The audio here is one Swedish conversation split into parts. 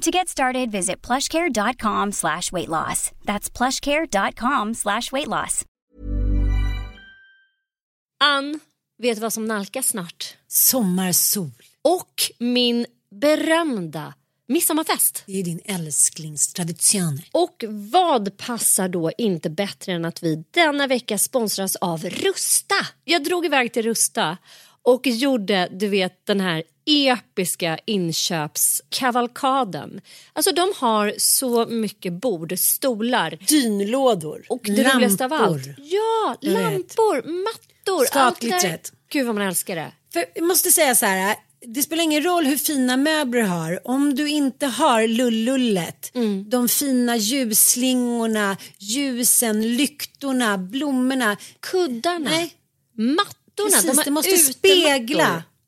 To get started, visit plushcare.com slash weight loss. That's plushcare.com slash weight loss. Ann, vet du vad som nalkas snart? Sommarsol. Och min berömda midsommarfest. Det är din älsklingstradition. Och vad passar då inte bättre än att vi denna vecka sponsras av Rusta? Jag drog iväg till Rusta och gjorde, du vet, den här episka inköpskavalkaden. Alltså de har så mycket bord, stolar. Dynlådor. Och det lampor. roligaste av allt. Ja, lampor, mattor. Det där. Gud vad man älskar det. För jag måste säga så här. Det spelar ingen roll hur fina möbler du har. Om du inte har lullullet, Mm. de fina ljusslingorna, ljusen, lyktorna, blommorna. Kuddarna, Nej, mattorna. precis. de det måste utemattor. spegla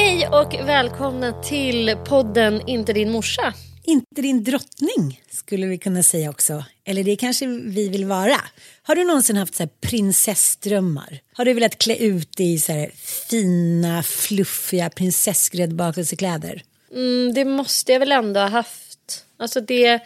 Hej och välkomna till podden Inte din morsa. Inte din drottning skulle vi kunna säga också. Eller det kanske vi vill vara. Har du någonsin haft så här prinsessdrömmar? Har du velat klä ut dig i så här fina, fluffiga prinsessgräddbakelsekläder? Mm, det måste jag väl ändå ha haft. Alltså det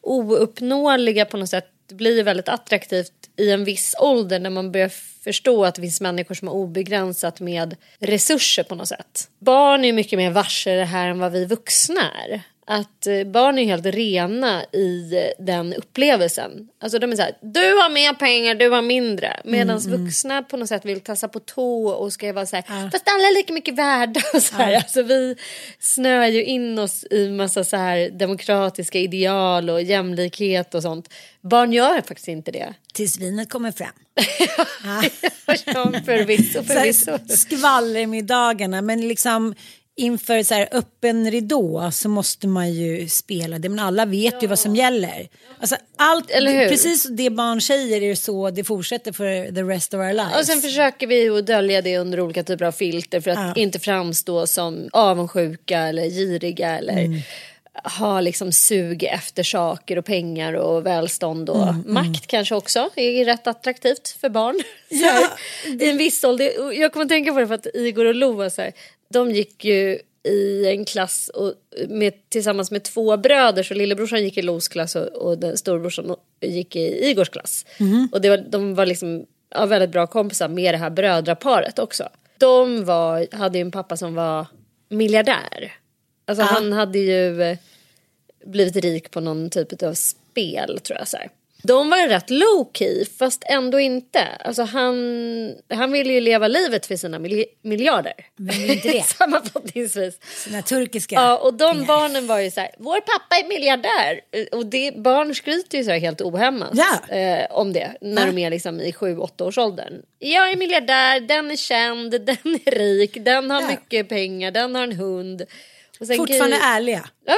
ouppnåeliga på något sätt blir väldigt attraktivt i en viss ålder när man börjar förstå att det finns människor som har obegränsat med resurser på något sätt. Barn är ju mycket mer varse det här än vad vi vuxna är. Att eh, barn är helt rena i eh, den upplevelsen. Alltså de är så här, du har mer pengar, du har mindre. Medan vuxna på något sätt vill tassa på tå och ska vara så här, fast alla är lika mycket värda. Och så här. Alltså vi snöar ju in oss i massa så här demokratiska ideal och jämlikhet och sånt. Barn gör faktiskt inte det. Tills vinet kommer fram. Ja, förvisso, förvisso. skvallermiddagarna men liksom inför så här öppen ridå så måste man ju spela det men alla vet ju vad som gäller. Alltså allt, Eller hur? precis det barn säger är så det fortsätter för the rest of our lives. Och sen försöker vi att dölja det under olika typer av filter för att Ja. inte framstå som avundsjuka eller giriga eller Mm. ha liksom sug efter saker och pengar och välstånd och Mm, makt kanske också är rätt attraktivt för barn. Här, I en viss ålder. Jag kommer att tänka på det för att Igor och Lo var så här, de gick ju i en klass och med, tillsammans med två bröder så lillebrorsan gick i Los klass och, och den storebrorsan gick i Igors klass. Och det var, de var liksom ja, väldigt bra kompisar med det här brödraparet också. De var, hade ju en pappa som var miljardär. Alltså han hade ju eh, blivit rik på någon typ av spel tror jag. Så här. De var rätt low key fast ändå inte. Alltså han, han ville ju leva livet för sina mil miljarder. Vill inte det? Sammanfattningsvis. Sina turkiska Ja, och de pengar. barnen var ju så här, vår pappa är miljardär. Och det, barn skryter ju så här helt ohämmat Ja. eh, om det när Ja. de är liksom i 7-8 års åldern. Jag är miljardär, den är känd, den är rik, den har Ja. mycket pengar, den har en hund. Fortfarande ärliga. Ja,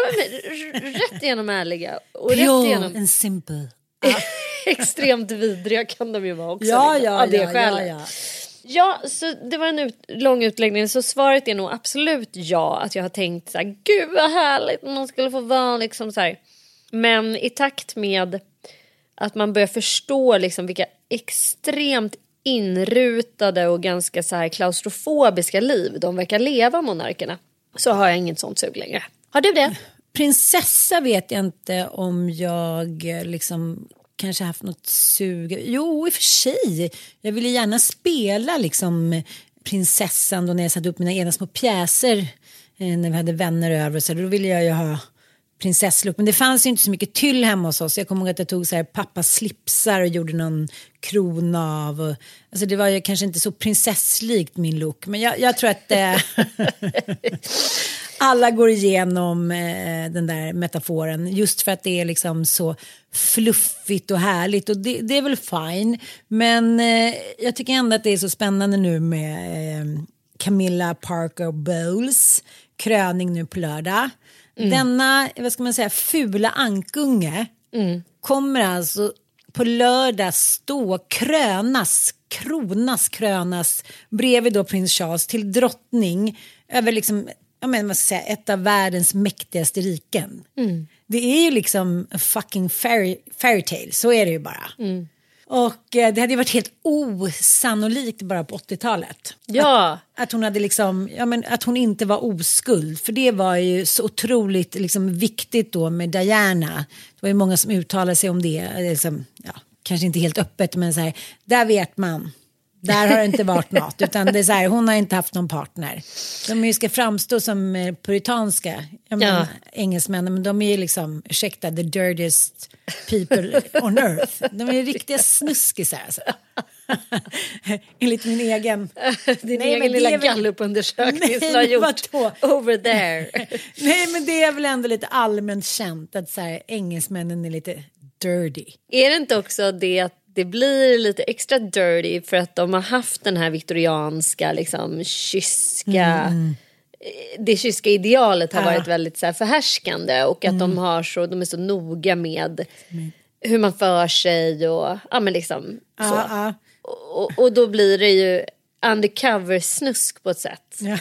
men, rätt igenom ärliga. Och rätt Pure igenom and simple. extremt vidriga kan de ju vara också. Ja, liksom, ja, av det ja, ja, skälet. ja. Ja, så det var en ut, lång utläggning. Så svaret är nog absolut ja. Att jag har tänkt så här, gud vad härligt om man skulle få vara liksom så här. Men i takt med att man börjar förstå liksom vilka extremt inrutade och ganska så här klaustrofobiska liv de verkar leva, monarkerna. Så har jag inget sånt sug längre. Har du det? Prinsessa vet jag inte om jag eh, liksom kanske haft något sug. Jo, i och för sig. Jag ville gärna spela liksom prinsessan då när jag satte upp mina egna små pjäser eh, när vi hade vänner över. Så då ville jag ju ha prinsesslook. Men det fanns ju inte så mycket tyll hemma hos oss. Jag kommer ihåg att jag tog så här pappas slipsar och gjorde någon krona av. Och, alltså det var ju kanske inte så prinsesslikt min look. Men jag, jag tror att eh, alla går igenom eh, den där metaforen. Just för att det är liksom så fluffigt och härligt. Och det, det är väl fine. Men eh, jag tycker ändå att det är så spännande nu med eh, Camilla Parker Bowles kröning nu på lördag. Denna, vad ska man säga, fula ankunge kommer alltså på lördag stå krönas, kronas, krönas bredvid då prins Charles till drottning över liksom, jag menar, vad ska jag säga, ett av världens mäktigaste riken. Det är ju liksom a fucking fairy, fairy tale, så är det ju bara. Och eh, det hade ju varit helt osannolikt bara på 80-talet. Ja. Att hon hade liksom, ja men att hon inte var oskuld. För det var ju så otroligt liksom viktigt då med Diana. Det var ju många som uttalade sig om det. eh, Liksom, ja, kanske inte helt öppet men så här, där vet man. Där har det inte varit något. Utan det är så här, hon har inte haft någon partner. De ju ska framstå som eh, puritanska. Menar, engelsmännen, men de är ju liksom, ursäkta, the dirtiest people on earth. De är riktiga snuskisar alltså. Enligt min egen. Din Nej, egen men lilla väl- gallupundersökning som du har men gjort over there. Nej men det är väl ändå lite allmänt känt att så här, engelsmännen är lite dirty. Är det inte också det att det blir lite extra dirty för att de har haft den här viktorianska, liksom kyska... Det kyska idealet har Mm. Ja. varit väldigt så här, förhärskande och att de, har så, de är så noga med hur man för sig och ja, men liksom så. Ja, ja. Och, och då blir det ju undercover-snusk på ett sätt. Ja.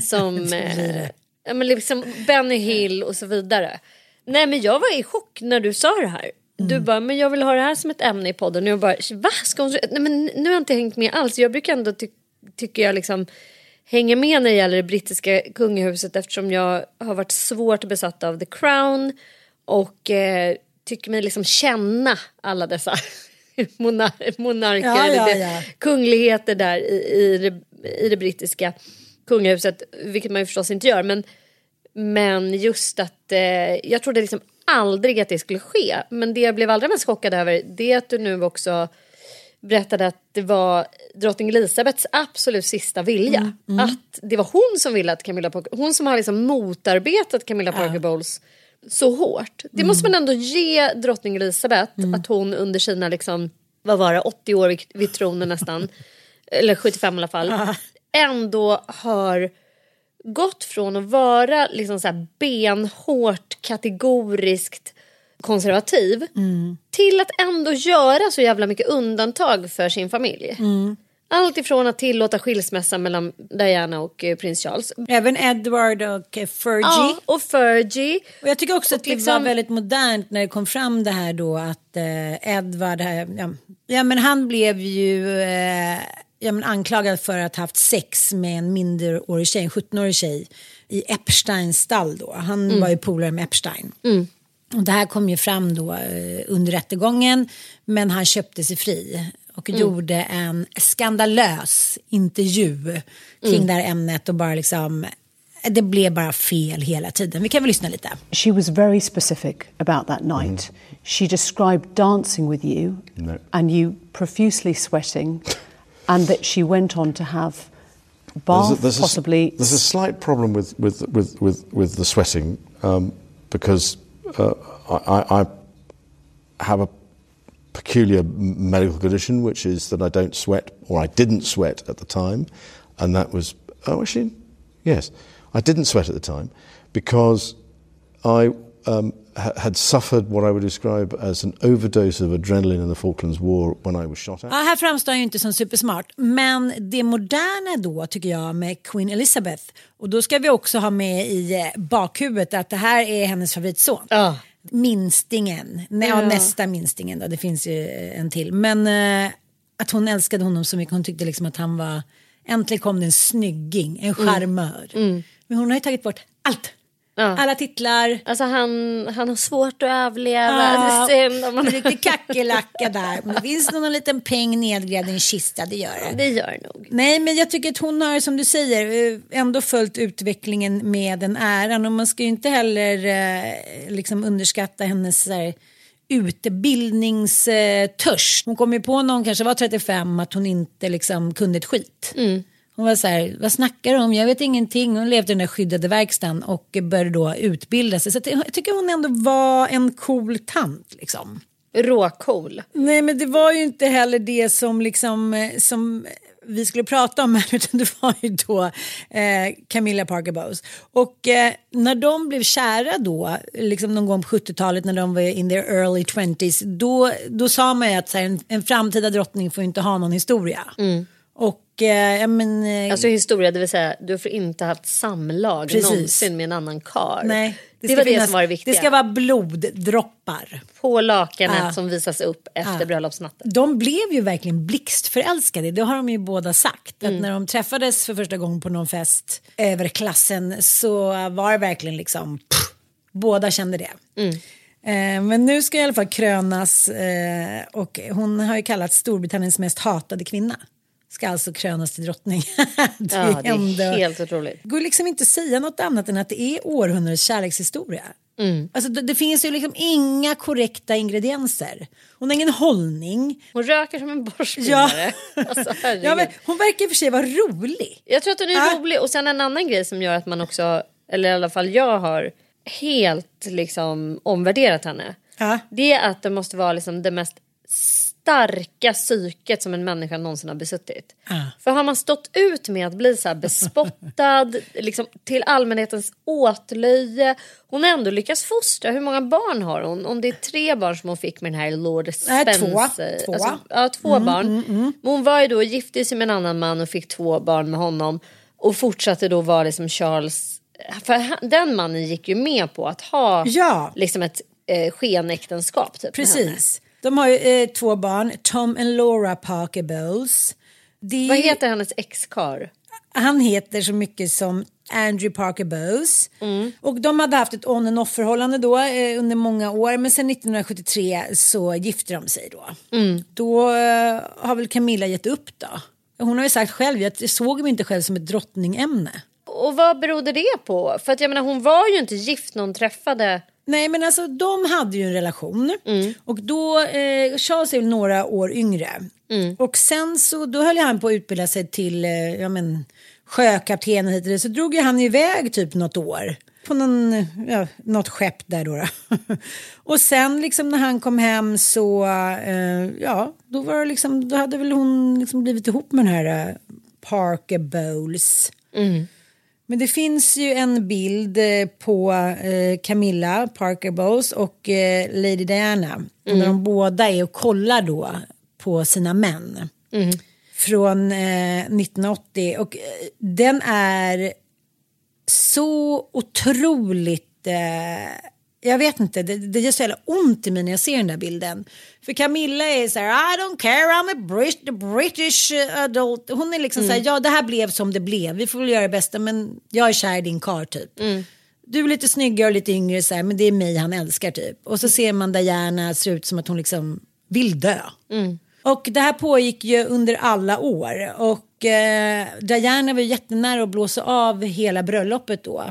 Som Så eh, ja, men liksom Benny Hill och så vidare. Nej men jag var i chock när du sa det här. Du Mm. bara, men jag vill ha det här som ett ämne i podden. Och jag bara, va? Ska hon... Nej men nu har jag inte hängt med alls. Jag brukar ändå ty tycker jag liksom hänga med när det gäller det brittiska kungahuset eftersom jag har varit svårt besatt av The Crown och eh, tycker mig liksom känna alla dessa monar monarker, Ja, ja, det- ja. kungligheter där i, i, det, i det brittiska kungahuset, vilket man ju förstås inte gör. Men, men just att eh, jag trodde liksom aldrig att det skulle ske. Men det jag blev allra mest chockad över det är att du nu också berättade att det var drottning Elisabeths absolut sista vilja. Att det var hon som ville att Camilla Parker, hon som har liksom motarbetat Camilla Parker Bowles så hårt. Det måste man ändå ge drottning Elisabeth att hon under sina liksom, vad var det, 80 år vid, vid tronen nästan, eller 75 i alla fall, ändå har gått från att vara liksom så här benhårt kategoriskt konservativ till att ändå göra så jävla mycket undantag för sin familj. Allt ifrån att tillåta skilsmässa mellan Diana och eh, prins Charles. Även Edward och eh, Fergie. Ja, och Fergie. Och jag tycker också Och att det liksom- var väldigt modernt när det kom fram det här då att eh, Edward, eh, ja, ja men han blev ju eh, ja, men anklagad för att ha haft sex med en minderårig tjej, en 17-årig tjej i Epsteins stall då. Han Mm. var ju polare med Epstein. Och det här kom ju fram då eh, under rättegången men han köpte sig fri och Mm. gjorde en skandalös intervju kring Mm. det här ämnet och bara liksom det blev bara fel hela tiden. Vi kan väl lyssna lite. She was very specific about that night. She described dancing with you No. and you profusely sweating, and that she went on to have bath, There's a, there's a- possibly. there's a slight problem with with with with, with the sweating um, because uh, I, I I have a peculiar medical condition, which is that I don't sweat or I didn't sweat at the time, and that was oh actually yes I didn't sweat at the time because I um, had suffered what I would describe as an overdose of adrenaline in the Falklands War when I was shot at. Ja, här framstår han ju inte som supersmart. Men det moderna då tycker jag med Queen Elizabeth. Och då ska vi också ha med i eh, bakhuvudet att det här är hennes favoritson. Ja. Minstingen, Nej, ja. nästa minstingen då, det finns ju eh, en till. Men eh, att hon älskade honom så mycket, hon tyckte liksom att han var, äntligen kom det en snygging, en charmör. Men hon har ju tagit bort allt. Alla titlar. Alltså han, han har svårt att överleva. Ja, Det är synd om en han... riktig kackerlacka där. Men det finns nog någon liten peng nedgrävd i en kista, det gör det. Det gör det nog. Nej, men jag tycker att hon har, som du säger, eh, ändå följt utvecklingen med den äran. Och man ska ju inte heller eh, liksom underskatta hennes här, utbildningstörst. Hon kom ju på när hon kanske var 35 att hon inte liksom kunde ett skit. Hon var så här, vad snackar du om? Jag vet ingenting. Hon levde i den där skyddade verkstaden och började då utbilda sig. Så jag tycker hon ändå var en cool tant liksom. Råcool. Nej men det var ju inte heller det som liksom eh, som vi skulle prata om här utan det var ju då eh, Camilla Parker Bowles. Och eh, när de blev kära då, liksom någon gång på 70-talet när de var in their early 20s, då, då sa man ju att här, en, en framtida drottning får inte ha någon historia. Och eh, men, eh, Alltså historia, det vill säga du får inte haft samlag Precis. någonsin med en annan kar. nej, det, ska var det finnas- som var det viktiga. Det ska vara bloddroppar. På lakanet Ja. som visas upp efter Ja. bröllopsnatten. De blev ju verkligen blixtförälskade, det har de ju båda sagt. Mm. Att när de träffades för första gången på någon fest över klassen så var det verkligen liksom, pff, båda kände det. Mm. Eh, men nu ska i alla fall krönas eh, och hon har ju kallats Storbritanniens mest hatade kvinna. Ska alltså krönas till drottning. det, Ja, det är helt otroligt. Det går liksom inte att säga något annat än att det är århundradets kärlekshistoria. Mm. Alltså, det, det finns ju liksom inga korrekta ingredienser. Hon har ingen hållning. Hon röker som en borstpinnare. Alltså, herregud. ja, men hon verkar i och för sig vara rolig. Jag tror att hon är Ja. rolig och sen en annan grej som gör att man också, eller i alla fall jag har helt liksom omvärderat henne. Ja. Det är att det måste vara liksom det mest starka psyket som en människa någonsin har besuttit. Ja. För har man stått ut med att bli så här bespottad liksom, till allmänhetens åtlöje. Hon har ändå lyckats fostra. Hur många barn har hon? Om det är tre barn som hon fick med den här Lord Nej, två. Spencer. Två. Alltså, ja, två barn. Men hon var ju då gifte sig med en annan man och fick två barn med honom. Och fortsatte då vara liksom Charles... För den mannen gick ju med på att ha Ja. liksom ett eh, skenäktenskap. Typ. Precis. De har ju eh, två barn, Tom och Laura Parker Bowles. Är Vad heter hennes ex-kar? Han heter så mycket som Andrew Parker Bowes. Mm. Och de hade haft ett on and off förhållande då eh, under många år. Men sen 1973 så gifte de sig då. Mm. Då eh, har väl Camilla gett upp då. Hon har ju sagt själv, jag såg mig inte själv som ett drottningämne. Och vad berodde det på? För att jag menar hon var ju inte gift när hon träffade... Nej men alltså de hade ju en relation och då, eh, Charles är väl några år yngre och sen så då höll han på att utbilda sig till eh, ja, men, sjökapten och hit och dit så drog ju han iväg typ något år på någon, ja, något skepp där då. då. och sen liksom när han kom hem så, eh, ja då var det liksom, då hade väl hon liksom blivit ihop med den här eh, Parker Bowles. Men det finns ju en bild eh, på eh, Camilla Parker Bowles och eh, Lady Diana. När de båda är och kollar då på sina män. Från eh, 1980. Och den är så otroligt... Jag vet inte, det, det gör så jävla ont i mig när jag ser den där bilden. För Camilla är så här, I don't care, I'm a Brit British adult. Hon är liksom så här, ja det här blev som det blev, vi får väl göra det bästa men jag är kär i din karl typ. Du är lite snyggare och lite yngre så här, men det är mig han älskar typ. Och så ser man Diana ser ut som att hon liksom vill dö. Och det här pågick ju under alla år. Och eh, Diana var jättenära att blåsa av hela bröllopet då.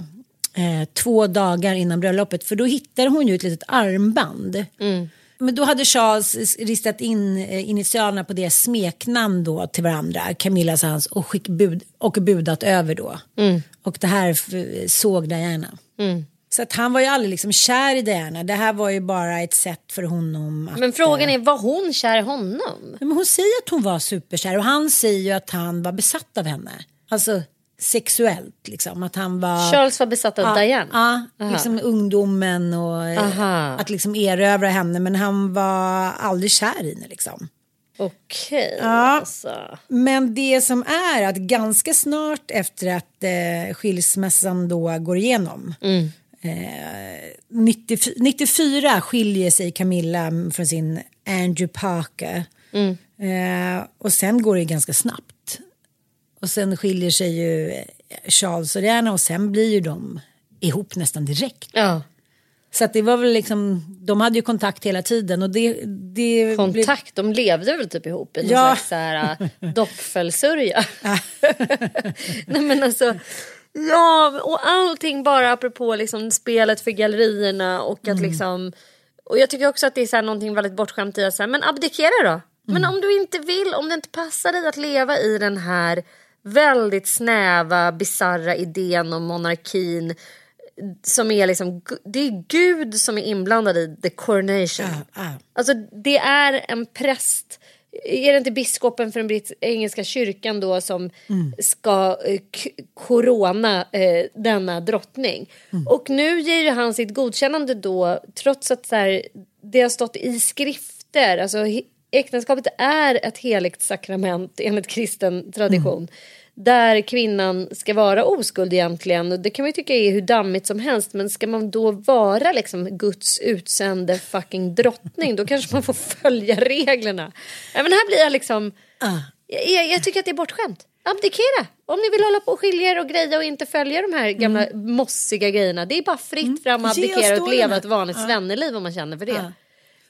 Eh, två dagar innan bröllopet. För då hittade hon ju ett litet armband. Men då hade Charles ristat in eh, initialerna på deras smeknamn då till varandra. Camillas och hans och, skick bud, och budat över då. Och det här såg Diana. Så att han var ju aldrig liksom kär i Diana. Det här var ju bara ett sätt för honom att... Men frågan eh, är, var hon kär i honom? men hon säger att hon var superkär och han säger ju att han var besatt av henne. Alltså sexuellt liksom. Att han var... Charles var besatt av ja, Diane? Ja, liksom ungdomen och eh, Aha. att liksom erövra henne. Men han var aldrig kär i henne liksom. Okej, Ja. alltså. Men det som är att ganska snart efter att eh, skilsmässan då går igenom. Eh, 90, 94 skiljer sig Camilla från sin Andrew Parker. Eh, och sen går det ganska snabbt. Och sen skiljer sig ju eh, Charles och Diana och sen blir ju de ihop nästan direkt. Ja. Så att det var väl liksom, de hade ju kontakt hela tiden och det... det blev- Kontakt, de levde väl typ ihop i någon Ja. slags så här, dockfällsörja. Nej men alltså, ja och allting bara apropå liksom spelet för gallerierna och att liksom och jag tycker också att det är så här någonting väldigt bortskämt i att säga men abdikera då. Men om du inte vill, om det inte passar dig att leva i den här väldigt snäva, bizarra idén om monarkin som är liksom, det är Gud som är inblandad i the coronation. Ja, ja. Alltså det är en präst, är det inte biskopen för den britt- engelska kyrkan då som ska eh, k- corona eh, denna drottning. Och nu ger ju han sitt godkännande då trots att så här, det har stått i skrifter, alltså äktenskapet är ett heligt sakrament enligt kristen tradition. Där kvinnan ska vara oskuld egentligen. Och det kan man ju tycka är hur dammigt som helst. Men ska man då vara liksom Guds utsände fucking drottning. Då kanske man får följa reglerna. Ja, men här blir jag liksom. Jag, jag, jag tycker att det är bortskämt. Abdikera. Om ni vill hålla på och skilja er och greja och inte följa de här gamla mossiga grejerna. Det är bara fritt fram att abdikera och leva ett vanligt svenneliv om man känner för det.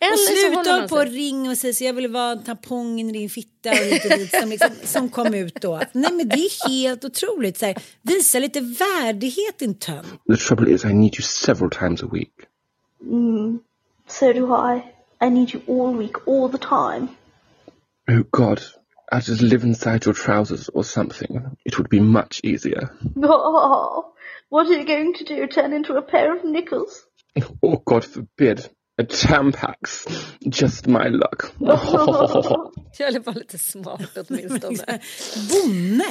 Eller Och sluta på ring och säga så jag vill vara tampongen i din fitta och och dit som, liksom, som kom ut då. Nej men det är helt otroligt. Så här, visa lite värdighet din tönt. The trouble is, I need you several times a week. So do I. I need you all week, all the time. Oh God, I'll just live inside your trousers or something. It would be much easier. Oh, what are you going to do? Turn into a pair of knickers? Oh God forbid. A Tampax. Just my luck. Jag vill vara lite smart åtminstone. Bonne!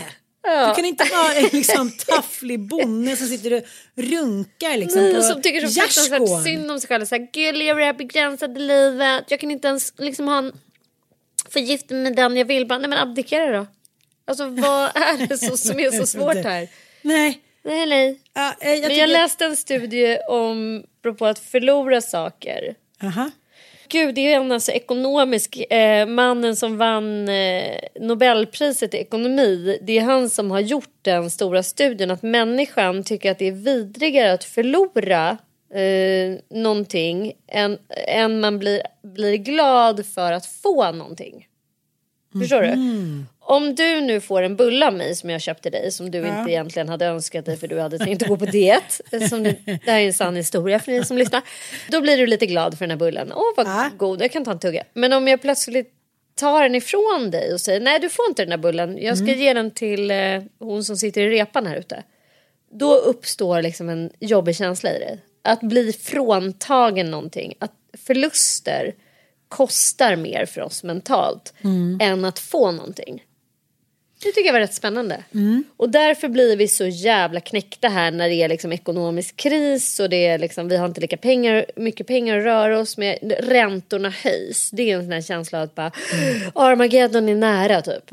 Du kan inte vara en liksom, tafflig bonne som sitter och runkar liksom, Nej, på som tycker så fruktansvärt synd om sig själv. Så här, Gud, jag lever det här begränsade livet. Jag kan inte ens liksom ha en förgiftning med den jag vill. Bara, nej men abdikera då. Alltså vad är det så, som är så svårt här? Nej. Nej, nej. Ja, eh, jag Men tycker... jag läste en studie om, apropå att förlora saker. Aha. Gud, det är en alltså ekonomisk, eh, mannen som vann eh, Nobelpriset i ekonomi. Det är han som har gjort den stora studien att människan tycker att det är vidrigare att förlora eh, någonting än, än man blir, blir glad för att få någonting. Förstår du? Om du nu får en bulle av mig som jag köpte dig som du inte egentligen hade önskat dig för du hade tänkt att gå på diet. Som du, det här är en sann historia för ni som lyssnar. Då blir du lite glad för den här bullen. Åh vad Ja. god, jag kan ta en tugga. Men om jag plötsligt tar den ifrån dig och säger nej du får inte den här bullen. Jag ska ge den till eh, hon som sitter i repan här ute. Då uppstår liksom en jobbig känsla i dig. Att bli fråntagen någonting. Att förluster kostar mer för oss mentalt än att få någonting. Det tycker jag var rätt spännande. Och därför blir vi så jävla knäckta här när det är liksom ekonomisk kris och det är liksom, vi har inte lika pengar, mycket pengar att röra oss med. Räntorna höjs. Det är en sån här känsla att bara Armageddon är nära typ.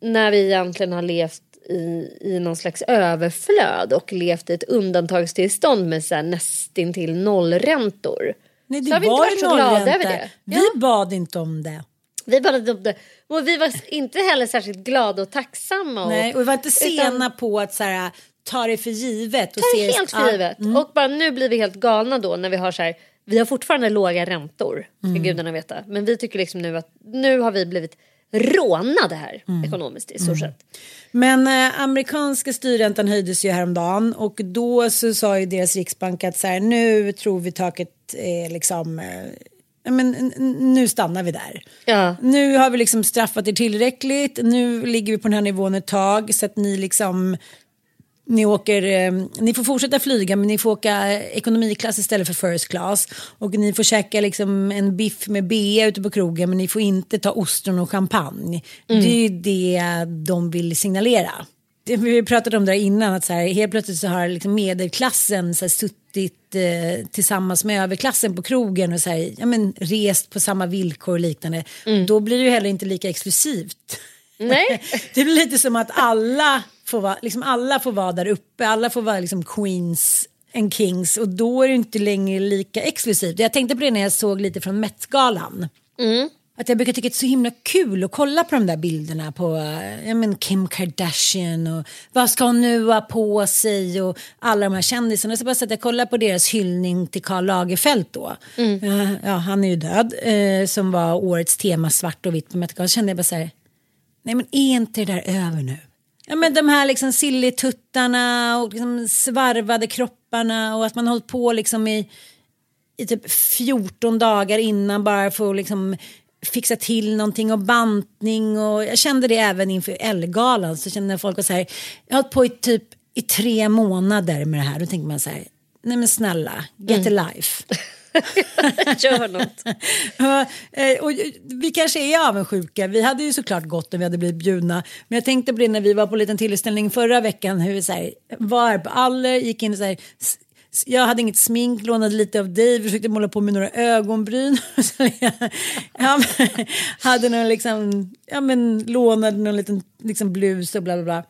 När vi egentligen har levt i, i någon slags överflöd och levt i ett undantagstillstånd med så här nästintill nollräntor. Nej, Så det har vi inte var varit så glada över det. Vi Ja. bad inte om det. Vi bara om det. Och vi var inte heller särskilt glada och tacksamma. Och, Nej, och vi var inte sena utan- på att så här, ta det för givet. Och Ta det helt för givet. mm. Och bara nu blir vi helt galna då när vi har så här. Vi har fortfarande låga räntor, ska Mm. gudarna veta. Men vi tycker liksom nu att nu har vi blivit rånade här ekonomiskt i stort sett. Men eh, amerikanska styrräntan höjdes ju häromdagen och då så sa ju deras riksbank att så här, nu tror vi taket är liksom, eh, men nu stannar vi där. Ja. Nu har vi liksom straffat er tillräckligt, nu ligger vi på den här nivån ett tag så att ni liksom ni, åker, eh, ni får fortsätta flyga men ni får åka ekonomiklass istället för first class. Och ni får käka liksom en biff med bea ute på krogen men ni får inte ta ostron och champagne. Det är ju det de vill signalera. Vi pratade om det innan att så här, helt plötsligt så har liksom medelklassen så här, suttit eh, tillsammans med överklassen på krogen och så här, ja, men, rest på samma villkor och liknande. Då blir det ju heller inte lika exklusivt. Nej. Det blir lite som att alla får vara, liksom alla får vara där uppe, alla får vara liksom queens and kings och då är det inte längre lika exklusivt. Jag tänkte på det när jag såg lite från Met-galan. Att jag brukar tycka att det är så himla kul att kolla på de där bilderna på eh, ja, men Kim Kardashian och vad ska hon nu ha på sig och alla de här kändisarna. Så bara så att jag kollar på deras hyllning till Karl Lagerfeld då. Ja, ja, han är ju död, eh, som var årets tema svart och vitt på. Så kände jag bara så här, Nej men är inte det där över nu? Ja men de här liksom sillituttarna och liksom svarvade kropparna och att man har hållit på liksom i, i typ 14 dagar innan bara för att liksom fixa till någonting och bantning och jag kände det även inför Ellegalan så kände folk så här jag har hållit på i typ i tre månader med det här då tänker man så här nej men snälla get a life. Gör något. Eh, och vi kanske är avundsjuka. Vi hade ju såklart gått om vi hade blivit bjudna. Men jag tänkte på det när vi var på en liten tillställning förra veckan. Hur vi så här, var på Aller, gick in och så här. Jag hade inget smink, lånade lite av dig, försökte måla på mig några ögonbryn. Jag, ja, hade någon liksom, ja men lånade någon liten liksom blus och bla bla bla.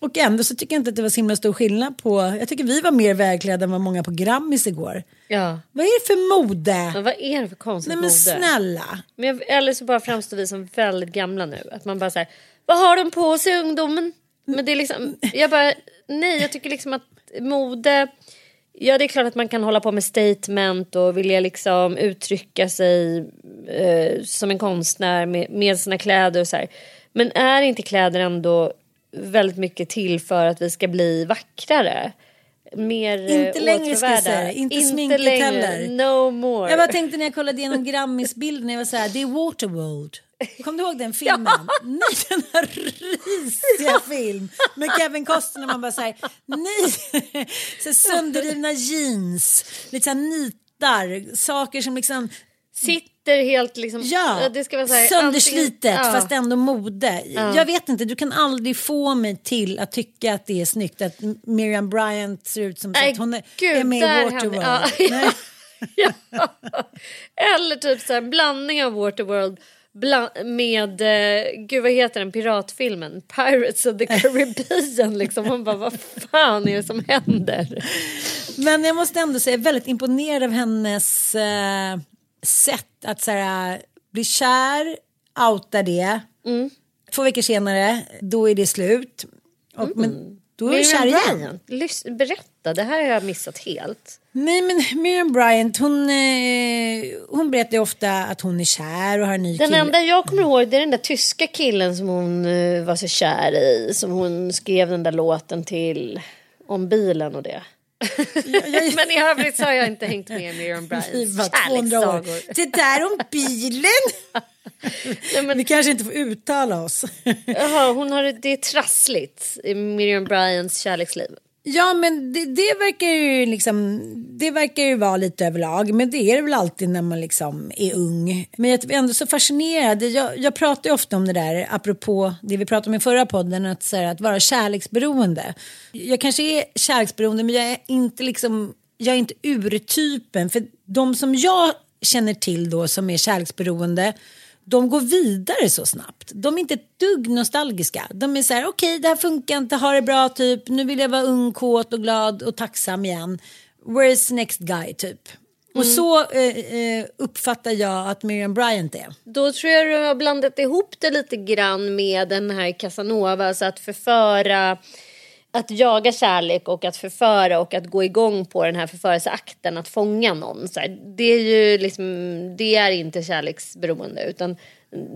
Och ändå så tycker jag inte att det var så himla stor skillnad på, jag tycker vi var mer välklädda än vad många på Grammis igår. Ja. Vad är det för mode? Men vad är det för konstigt Nej men mode? snälla. Men jag, eller så bara framstår vi som väldigt gamla nu. Att man bara säger vad har de på sig ungdomen? Men det är liksom, jag bara, nej jag tycker liksom att mode, ja det är klart att man kan hålla på med statement och vilja liksom uttrycka sig eh, som en konstnär med, med sina kläder och så här. Men är inte kläder ändå väldigt mycket till för att vi ska bli vackrare? Mer eh, Inte längre ska jag säga. Inte sminket heller. No more. Jag bara tänkte när jag kollade igenom Grammisbilden, jag var så här, det är Waterworld. Kommer du ihåg den filmen? Nej, den här risiga film med Kevin Costner. Man bara så här, nej, så sönderrivna jeans, lite så här nitar, saker som liksom, Sitter helt liksom... ja, det ska vara så här, sönderslitet antingen- ja. fast ändå mode. Jag vet inte, du kan aldrig få mig till att tycka att det är snyggt att Miriam Bryant ser ut som Nej, att hon är, gud, är med i Waterworld. ja. Ja. Eller typ så här, en blandning av Waterworld bla- med, eh, gud vad heter den, piratfilmen? Pirates of the Caribbean liksom. Man bara, vad fan är det som händer? Men jag måste ändå säga, väldigt imponerad av hennes eh, sätt att så här, bli kär, outa det. Mm. Två veckor senare, då är det slut. Och, Men då är du kär igen. Lys- berätta, det här har jag missat helt. Nej men Miriam Bryant, hon, eh, hon berättar ju ofta att hon är kär och har en ny Den kille. enda jag kommer ihåg det är den där tyska killen som hon eh, var så kär i. Som hon skrev den där låten till. Om bilen och det. Men i övrigt så har jag inte hängt med Miriam Bryants var 200 år. kärlekssagor. Det där om bilen. Nej, men, Vi kanske inte får uttala oss. jaha, hon har, det är trassligt i Miriam Bryants kärleksliv. Ja men det, det verkar ju liksom Det verkar ju vara lite överlag Men det är det väl alltid när man liksom är ung. Men jag är ändå så fascinerad. Jag, jag pratar ju ofta om det där Apropå det vi pratade om i förra podden Att, så här, att vara kärleksberoende. Jag kanske är kärleksberoende Men jag är inte liksom Jag är inte urtypen. För de som jag känner till då Som är kärleksberoende de går vidare så snabbt. De är inte ett dugg nostalgiska. De är så här, okej det här funkar inte, ha det bra typ. Nu vill jag vara ung, kåt och glad och tacksam igen. Where's next guy typ. Och så eh, eh, uppfattar jag att Miriam Bryant är. Då tror jag du har blandat ihop det lite grann med den här Casanova. Alltså att förföra, att jaga kärlek och att förföra och att gå igång på den här förförelseakten. Att fånga någon. Så här, det är ju liksom, det är inte kärleksberoende utan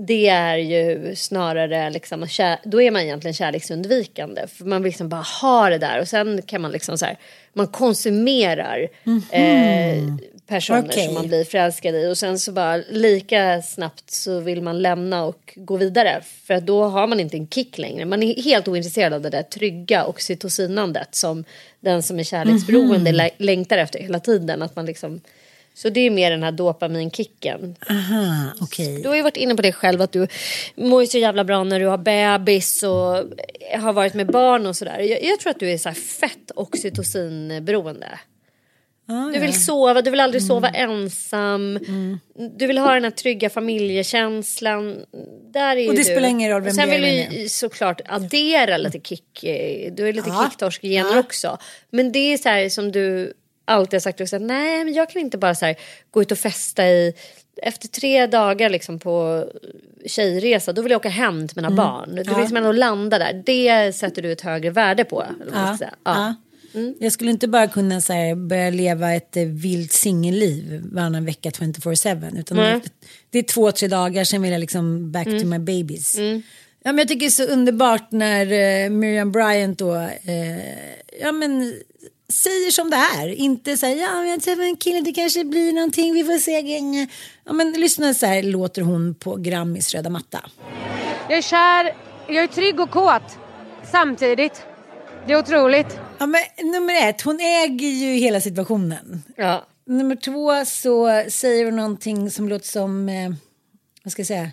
det är ju snarare liksom, då är man egentligen kärleksundvikande. För man vill liksom bara ha det där och sen kan man liksom så här, man konsumerar eh, personer Okej. som man blir förälskad i och sen så bara lika snabbt så vill man lämna och gå vidare. För att då har man inte en kick längre. Man är helt ointresserad av det där trygga oxytocinandet som den som är kärleksberoende lä- längtar efter hela tiden. Att man liksom, så det är mer den här dopaminkicken. Aha, okej. Du har ju varit inne på det själv att du mår ju så jävla bra när du har bebis och har varit med barn och sådär. Jag, jag tror att du är så här fett oxytocinberoende. Ah, Du vill sova, du vill aldrig sova ensam. Du vill ha den här trygga familjekänslan. Där är Och det du. spelar ingen roll vem Sen vill du ju såklart addera lite kick. eh, Du är lite Ja. kicktorskgener Ja. också. Men det är så här som du alltid har sagt också. Nej men jag kan inte bara så här, gå ut och festa i efter tre dagar liksom på tjejresa då vill jag åka hem till mina Mm. barn. Du vill liksom ändå landa där. Det sätter du ett högre värde på. Ja. Ja. Ja. Jag skulle inte bara kunna så här, börja leva ett eh, vilt singelliv varannan vecka 24-7. Utan Nej. det, det är två, tre dagar, sen vill jag liksom back Mm. to my babies. Ja, men jag tycker det är så underbart när eh, Miriam Bryant då, eh, ja men säger som det är. Inte säger ja men jag träffar en kille, det kanske blir någonting, vi får se. gänge." Ja men lyssna så här låter hon på Grammis röda matta. Jag är kär, jag är trygg och kåt samtidigt. Det är otroligt. Ja, men, nummer ett, hon äger ju hela situationen. Ja. Nummer två så säger hon någonting som låter som, eh, vad ska jag säga,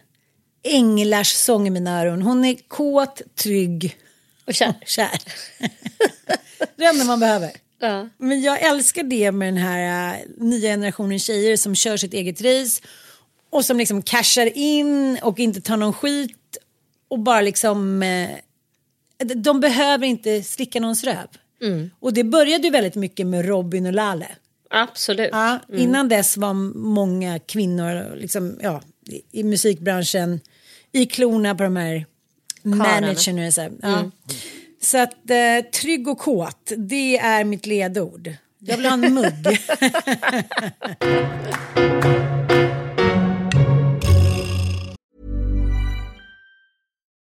änglars sång i mina öron. Hon är kåt, trygg Och kär. kär. det enda man behöver. Ja. Men jag älskar det med den här eh, nya generationen tjejer som kör sitt eget race och som liksom cashar in och inte tar någon skit och bara liksom eh, de behöver inte slicka någons röv. Och det började ju väldigt mycket med Robin och Lale. Absolut. Ja, Innan dess var många kvinnor liksom, ja, i, i musikbranschen i klorna på de här managerna. Så, här. ja. så att eh, trygg och kåt, det är mitt ledord. Jag vill ha en mugg.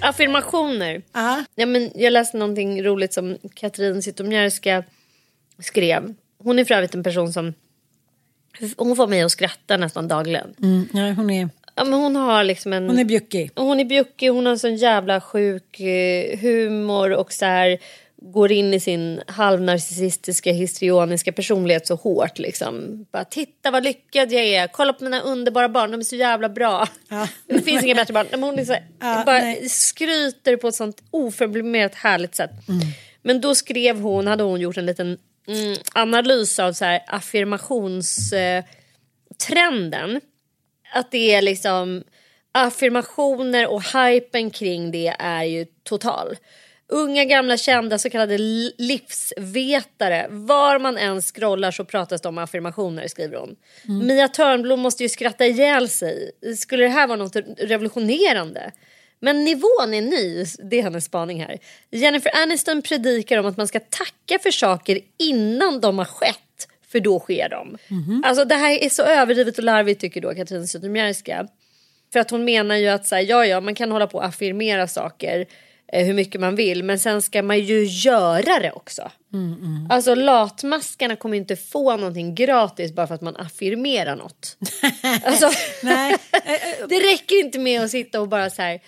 Affirmationer. Ja, men jag läste någonting roligt som Katrin Zytomierska skrev. Hon är för övrigt en person som hon får mig att skratta nästan dagligen. Mm, ja, hon, är, Ja, men hon har liksom en... hon är bjuckig. Hon är bjuckig, hon har en sån jävla sjuk eh, humor och så här går in i sin halvnarcissistiska histrioniska personlighet så hårt liksom. Bara titta vad lyckad jag är, kolla på mina underbara barn, de är så jävla bra. Det finns inga bättre barn. Men hon så, Ja, bara nej. skryter på ett sånt oförblommerat härligt sätt. Men då skrev hon, hade hon gjort en liten mm, analys av så här affirmationstrenden. Att det är liksom affirmationer och hypen kring det är ju total. Unga, gamla, kända så kallade li- livsvetare. Var man än scrollar så pratas det om affirmationer, skriver hon. Mia Törnblom måste ju skratta ihjäl sig. Skulle det här vara något revolutionerande? Men nivån är ny, det är hennes spaning här. Jennifer Aniston predikar om att man ska tacka för saker innan de har skett, för då sker de. Alltså det här är så överdrivet och larvigt tycker då Katrin Zytomierska. För att hon menar ju att så här, ja, ja, man kan hålla på och affirmera saker hur mycket man vill men sen ska man ju göra det också. Alltså latmaskarna kommer inte få någonting gratis bara för att man affirmerar något. alltså, det räcker inte med att sitta och bara så här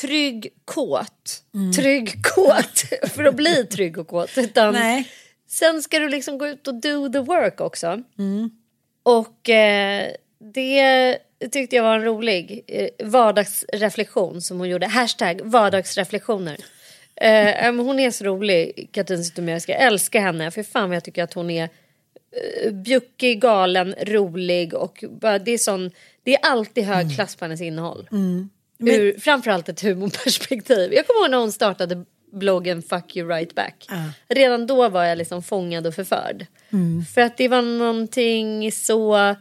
trygg kåt, trygg kåt för att bli trygg och kåt. Utan Nej. sen ska du liksom gå ut och do the work också. Och eh, det tyckte jag var en rolig eh, vardagsreflektion som hon gjorde. Hashtag vardagsreflektioner. Eh, men hon är så rolig, Katrin Zytomierska. Jag älskar henne. För fan vad jag tycker att hon är eh, bjuckig, galen, rolig och bara, det är sån... Det är alltid hög klass på hennes innehåll. Ur framförallt ett humorperspektiv. Jag kommer ihåg när hon startade bloggen Fuck you right back. Redan då var jag liksom fångad och förförd. För att det var någonting så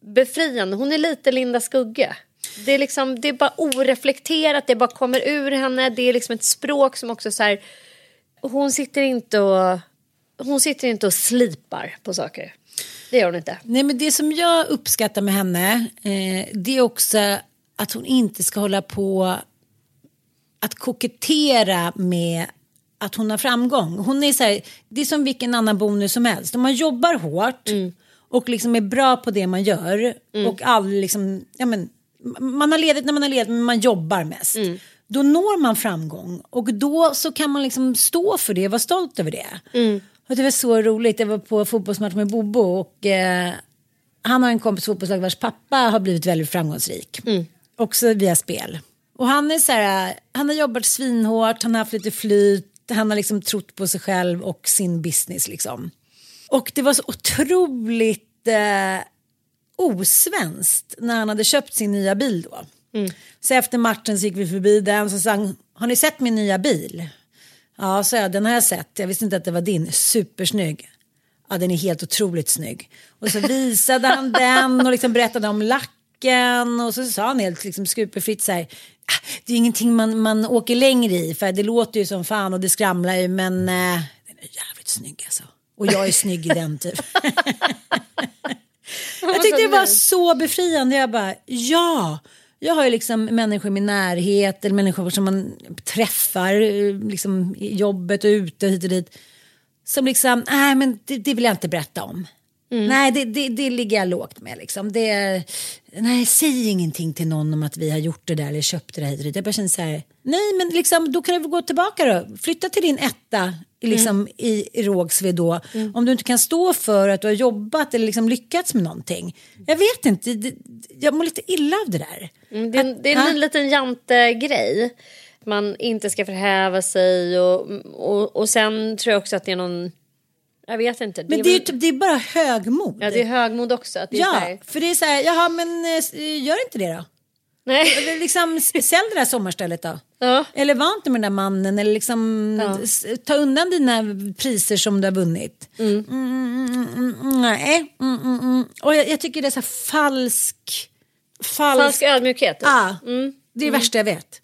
befriande. Hon är lite Linda Skugge. Det är, liksom, det är bara oreflekterat, det bara kommer ur henne. Det är liksom ett språk som också så här... Hon sitter inte och, hon sitter inte och slipar på saker. Det gör hon inte. Nej men det som jag uppskattar med henne eh, det är också att hon inte ska hålla på att kokettera med att hon har framgång. Hon är så här, det är som vilken annan bonus som helst. Om man jobbar hårt och liksom är bra på det man gör och aldrig liksom, ja men, man har ledigt när man har ledigt men man jobbar mest. Då når man framgång och då så kan man liksom stå för det och vara stolt över det. Och det var så roligt, jag var på fotbollsmatch med Bobo och eh, han har en kompis fotbollslag vars pappa har blivit väldigt framgångsrik. Också via spel. Och han är så här, han har jobbat svinhårt, han har haft lite flyt, han har liksom trott på sig själv och sin business liksom. Och det var så otroligt eh, osvenskt när han hade köpt sin nya bil då. Så efter matchen så gick vi förbi den så sa han, har ni sett min nya bil? Ja, så jag, den har jag sett, jag visste inte att det var din, supersnygg. Ja, den är helt otroligt snygg. Och så visade han den och liksom berättade om lacken och så sa han helt liksom superfritt så här, "Ah, det är ingenting man, man åker längre i för det låter ju som fan och det skramlar ju men eh, den är jävligt snygg alltså. Och jag är snygg i den typ. jag tyckte det var så befriande. Jag bara, ja. Jag har ju liksom människor i min närhet eller människor som man träffar liksom, i jobbet och ute hit och dit. Som liksom, nej men det, det vill jag inte berätta om. Nej, det, det, det ligger jag lågt med. Liksom. Det, nej, säg ingenting till någon om att vi har gjort det där eller köpt det där. Jag bara känner så här, nej men liksom, då kan du väl gå tillbaka då. Flytta till din etta liksom, i, i Rågsved då. Om du inte kan stå för att du har jobbat eller liksom lyckats med någonting. Jag vet inte, det, jag mår lite illa av det där. Mm, det, är en- det är en Ja. liten jantegrej. Man inte ska förhäva sig och, och, och sen tror jag också att det är någon... Jag vet inte. Men det är, ju typ, det är bara högmod. Ja, det är högmod också. Att det är Ja, här, för det är så här, jaha men eh, gör inte det då. nej. Eller liksom sälj det där sommarstället då. Ja. Eller var inte med den där mannen eller liksom Ja. ta undan dina priser som du har vunnit. Mm. Mm, mm, mm, nej, mm, mm, mm. Och jag, jag tycker det är så falsk... Falsk, Falsk ödmjukhet. Ja, Mm. det är det värsta jag vet.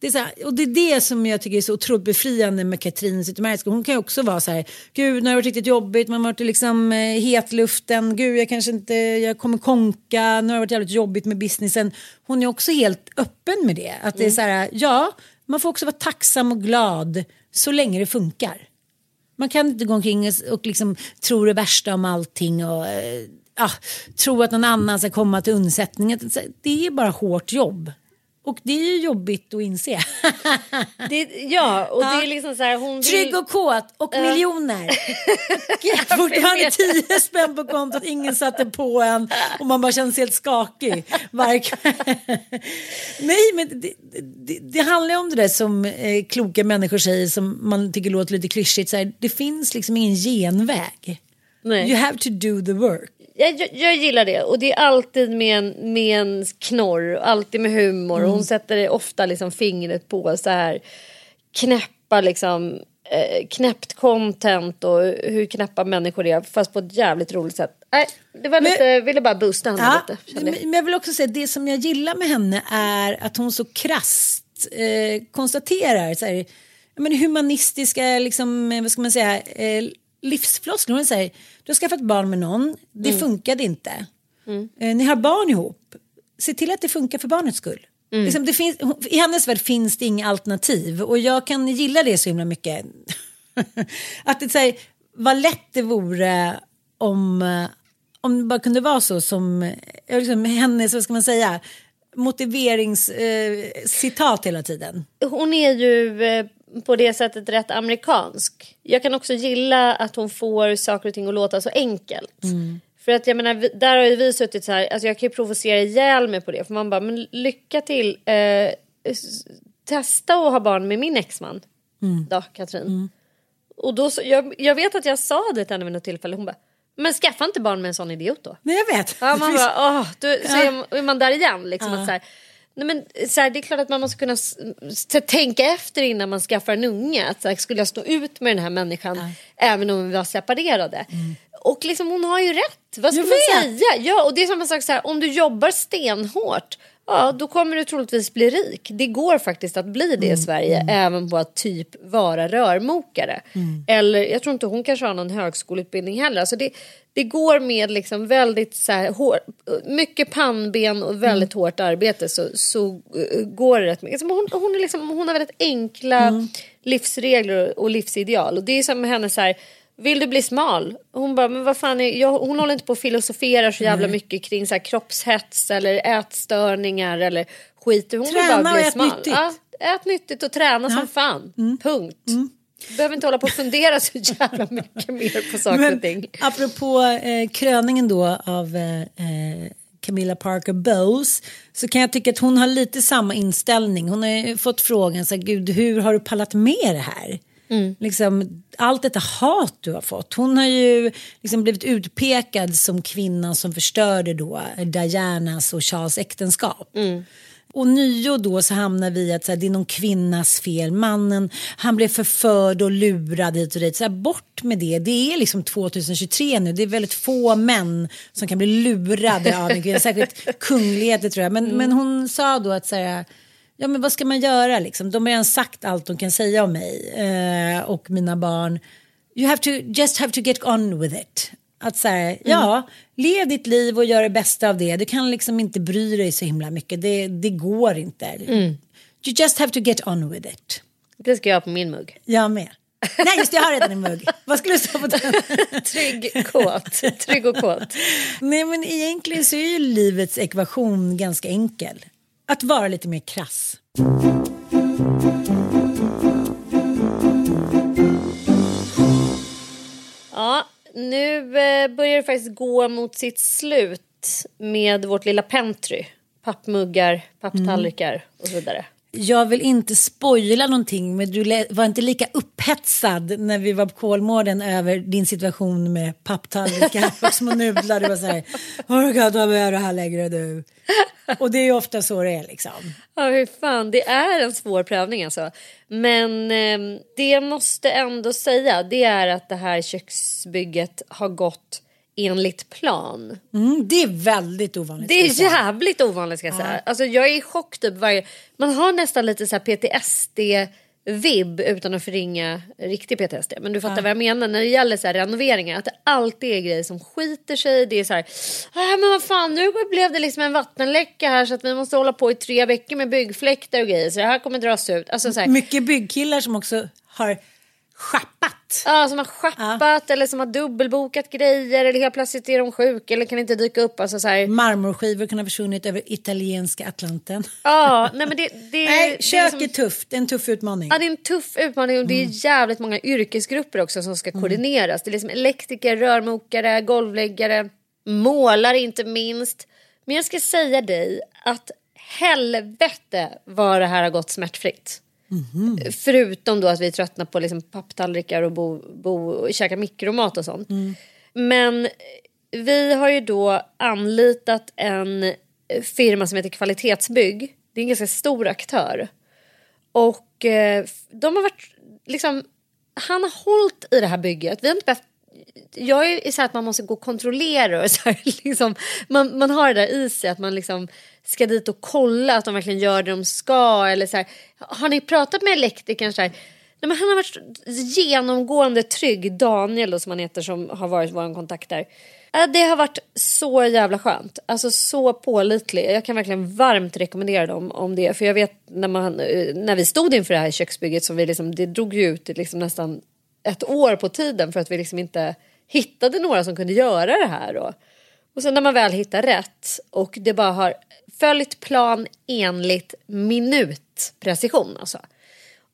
Det är så här, och det är det som jag tycker är så otroligt befriande med Katrin Zytomierska. Hon kan ju också vara så här, gud nu har det varit riktigt jobbigt, man har varit liksom eh, hetluften, gud jag kanske inte, jag kommer konka, nu har det varit jävligt jobbigt med businessen. Hon är också helt öppen med det. Att det är så här, ja, man får också vara tacksam och glad så länge det funkar. Man kan inte gå omkring och- och liksom tro det värsta om allting och eh, ah, tro att någon annan ska komma till undsättning. Det är bara hårt jobb. Och det är ju jobbigt att inse. Det, ja, och det är liksom så här, hon. Trygg och kåt och Ja. miljoner. Fortfarande tio spänn på kontot, ingen satte på en och man bara känner sig helt skakig. Nej, men det, det, det handlar om det där som eh, kloka människor säger som man tycker låter lite klyschigt. Så här, det finns liksom ingen genväg. Nej. You have to do the work. Jag, jag, gillar det och det är alltid med en, med en knorr, alltid med humor. Mm. Hon sätter ofta liksom fingret på så här knäppa liksom eh, knäppt content och hur knäppa människor är fast på ett jävligt roligt sätt. Nej, det var lite, ville bara boosta henne Ja, lite. jag. men jag vill också säga det som jag gillar med henne är att hon så krasst eh, konstaterar så här, men humanistiska liksom, eh, vad ska man säga, eh, livsfloskler. Hon säger du har skaffat barn med någon, det Mm. funkade inte. Eh, ni har barn ihop, se till att det funkar för barnets skull. Mm. Liksom, det finns, I hennes värld finns det inga alternativ och jag kan gilla det så himla mycket. att det säger vad lätt det vore om, eh, om det bara kunde vara så som eh, liksom, hennes, vad ska man säga, motiverings eh, hela tiden. hon är ju eh, på det sättet rätt amerikansk. Jag kan också gilla att hon får saker och ting att låta så enkelt. För att jag menar, där har ju vi suttit så här, alltså jag kan ju provocera ihjäl mig på det. För man bara, men lycka till. Eh, testa att ha barn med min exman. Då, Katrin. Och då, så, jag, jag vet att jag sa det till henne vid något tillfälle. Hon bara, men skaffa inte barn med en sån idiot då. Nej jag vet. Ja, man bara, åh, då, så är man där igen. Liksom, Ja. att så här, nej, men, så här, det är klart att man måste kunna tänka efter innan man skaffar en unge. Att, så här, skulle jag stå ut med den här människan även om vi var separerade? Och liksom, hon har ju rätt. Vad ska Jag man vet. säga? Ja, och det är samma sak så här, om du jobbar stenhårt Ja, då kommer du troligtvis bli rik. Det går faktiskt att bli det i Sverige, även på att typ vara rörmokare. Eller jag tror inte hon kanske har någon högskoleutbildning heller. Alltså det, det går med liksom väldigt så här, hår, mycket pannben och väldigt hårt arbete så, så uh, går det rätt mycket. Alltså hon, hon, är liksom, hon har väldigt enkla livsregler och, livsideal. Och det är som med henne så här, vill du bli smal? Hon bara, men vad fan, är, jag, hon håller inte på och filosoferar så jävla mycket kring så här kroppshets eller ätstörningar eller skit. Hon vill Träna bara och bli ät smal. nyttigt. Ja, ät nyttigt och träna som fan. Punkt. Du behöver inte hålla på och fundera så jävla mycket mer på saker och ting. apropå eh, kröningen då av eh, eh, Camilla Parker Bowles så kan jag tycka att hon har lite samma inställning. Hon har ju fått frågan så här, gud hur har du pallat med det här? Liksom, allt detta hat du har fått. Hon har ju liksom blivit utpekad som kvinnan som förstörde då Dianas och Charles äktenskap. Och nio då så hamnar vi i att så här, det är någon kvinnas fel. Mannen, han blev förförd och lurad hit och dit. Så här, bort med det. Det är liksom 2023 nu. Det är väldigt få män som kan bli lurade av en kvinna. Särskilt kungligheter tror jag. Men, men hon sa då att så här, ja men vad ska man göra liksom? De har redan sagt allt de kan säga om mig eh, och mina barn. You have to, just have to get on with it. Att så här, ja, lev ditt liv och gör det bästa av det. Du kan liksom inte bry dig så himla mycket. Det, det går inte. You just have to get on with it. Det ska jag ha på min mugg. Jag med. Nej, just det, jag har redan en mugg. Vad skulle du säga på den? Trygg, kåt. Trygg och kåt. Nej, men egentligen så är ju livets ekvation ganska enkel. Att vara lite mer krass. Ja, nu eh, börjar det faktiskt gå mot sitt slut med vårt lilla pentry. Pappmuggar, papptallrikar och så vidare. Jag vill inte spoila någonting men du var inte lika upphetsad när vi var på Kolmården över din situation med papptallrikar och små nudlar. Du var så här, orkar ta med det här längre du. Och det är ju ofta så det är liksom. Ja, hur fan, det är en svår prövning alltså. Men eh, det jag måste ändå säga det är att det här köksbygget har gått enligt plan. Mm, det är väldigt ovanligt. Det är jävligt ovanligt ska jag säga. Alltså jag är i chock typ varje... Man har nästan lite så PTSD-vibb utan att förringa riktig PTSD. Men du fattar Ja. vad jag menar när det gäller så här renoveringar. Att det alltid är grejer som skiter sig. Det är så här... "Ah, men vad fan nu blev det liksom en vattenläcka här så att vi måste hålla på i tre veckor med byggfläktar och grejer. Så det här kommer dras ut. Alltså så här, Mycket byggkillar som också har schappat Ja, som har schappat eller som har dubbelbokat grejer eller helt plötsligt är de sjuka eller kan inte dyka upp. Alltså så här. Marmorskivor kan ha försvunnit över italienska Atlanten. Ja, nej men det, det, Nej, det kök är är, liksom- tufft, det är en tuff utmaning. Ja, det är en tuff utmaning och det är jävligt många yrkesgrupper också som ska koordineras. Det är liksom elektriker, rörmokare, golvläggare, målare inte minst. Men jag ska säga dig att helvete vad det här har gått smärtfritt. Förutom då att vi tröttnar på liksom papptallrikar och bo, bo, käka mikromat och sånt. Men vi har ju då anlitat en firma som heter Kvalitetsbygg. Det är en ganska stor aktör. Och eh, de har varit liksom, han har hållit i det här bygget. Vi har inte behövt jag är så här att man måste gå och kontrollera och så här, liksom, man, man har det där i sig att man liksom ska dit och kolla att de verkligen gör det de ska. Eller så här, har ni pratat med elektrikern? Så här, nej, men han har varit genomgående trygg, Daniel då, som han heter som har varit vår kontakt där. Äh, det har varit så jävla skönt. Alltså så pålitlig. Jag kan verkligen varmt rekommendera dem om det. För jag vet när, man, eh, när vi stod inför det här köksbygget som vi liksom, det drog ju ut liksom nästan ett år på tiden för att vi liksom inte hittade några som kunde göra det här. Då. Och sen när man väl hittar rätt och det bara har följt plan enligt minutprecision alltså.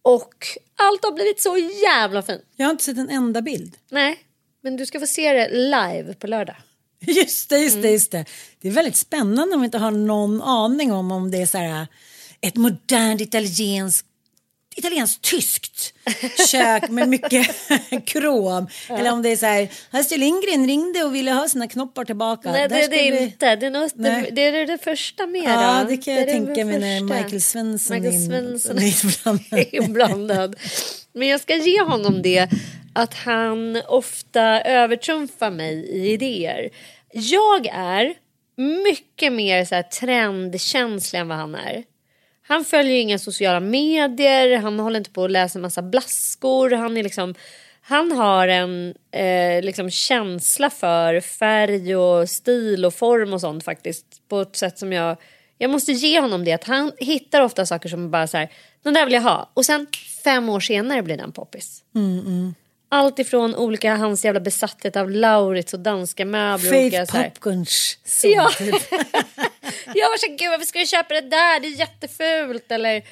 Och allt har blivit så jävla fint. Jag har inte sett en enda bild. Nej, men du ska få se det live på lördag. Just det, just det, just det. Det är väldigt spännande om vi inte har någon aning om om det är så här ett modernt italienskt italienskt tyskt kök med mycket krom. Eller om det är så här, Astrid Lindgren ringde och ville ha sina knoppar tillbaka. Nej, det är det vi- inte. Det är, något, det, det är det första med. Ja, det kan jag det tänka mig när. Michael Svensson Michael Svensson är är inblandad. Men jag ska ge honom det att han ofta övertrumfar mig i idéer. Jag är mycket mer så här trendkänslig än vad han är. Han följer inga sociala medier, han håller inte på att läsa massa blaskor. Han, är liksom, han har en eh, liksom känsla för färg och stil och form och sånt faktiskt. På ett sätt som jag... Jag måste ge honom det. Att han hittar ofta saker som bara så här, den där vill jag ha. Och sen fem år senare blir den poppis. Mm, mm. Allt ifrån olika, hans jävla besatthet av Lauritz och danska möbler. Faith Popcorns Ja. jag var så gud varför ska jag köpa det där? Det är jättefult. Eller,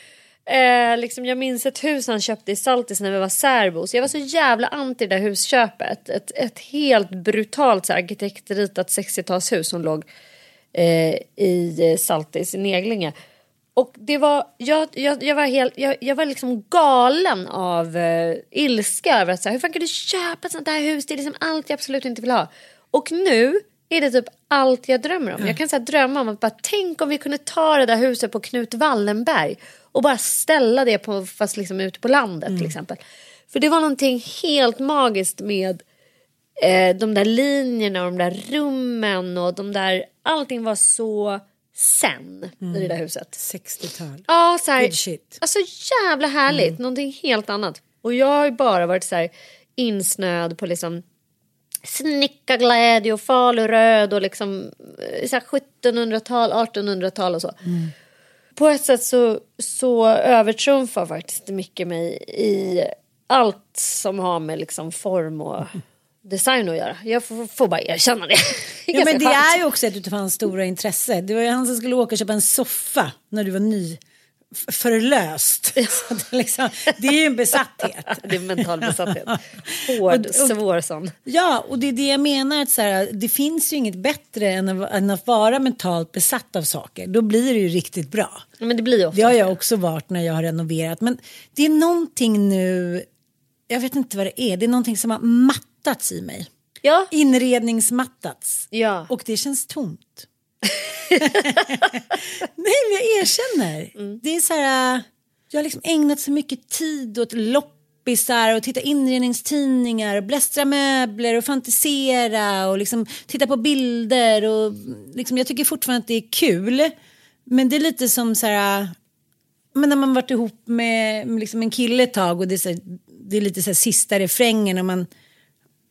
eh, liksom, jag minns ett hus han köpte i Saltis när vi var särbos. Jag var så jävla anti det där husköpet. Ett, ett helt brutalt så här, arkitektritat 60-talshus som låg eh, i Saltis i Neglinge. Och det var, jag, jag, jag var, helt, jag, jag var liksom galen av eh, ilska över att så här, hur fan kan du köpa ett sånt där hus? Det är liksom allt jag absolut inte vill ha. Och nu är det typ allt jag drömmer om. Jag kan så drömma om att bara tänk om vi kunde ta det där huset på Knut Wallenberg och bara ställa det på, fast liksom ute på landet till exempel. För det var någonting helt magiskt med eh, de där linjerna och de där rummen och de där, allting var så sen i det där huset. 60-tal. Ja, så här, alltså jävla härligt, någonting helt annat. Och jag har ju bara varit så här insnöad på liksom snickarglädje och faluröd och liksom eh, så här 1700-tal, 1800-tal och så. På ett sätt så, så övertrumfar faktiskt mycket mig i allt som har med liksom form och design att göra. Jag får, får bara erkänna det. Ja, men det är ju också ett av hans stora intresse. Det var ju han som skulle åka och köpa en soffa när du var ny förlöst. Så det liksom, det är ju en besatthet. Det är mental besatthet. Hård, Och- och- svår sån. Ja, och det är det jag menar. Att så här, det finns ju inget bättre än att, än att vara mentalt besatt av saker. Då blir det ju riktigt bra. Men det blir ofta Det har jag också varit när jag har renoverat. Men det är någonting nu, jag vet inte vad det är, det är någonting som har mattats i mig. Ja. Inredningsmattats. Ja. Och det känns tomt. Nej, men jag erkänner. Det är så här, jag har liksom ägnat så mycket tid åt loppisar och titta inredningstidningar och blästra möbler och fantisera och liksom titta på bilder och liksom, jag tycker fortfarande att det är kul. Men det är lite som så här, men när man varit ihop med, med liksom en kille ett tag och det är, här, det är lite så här sista refrängen och man,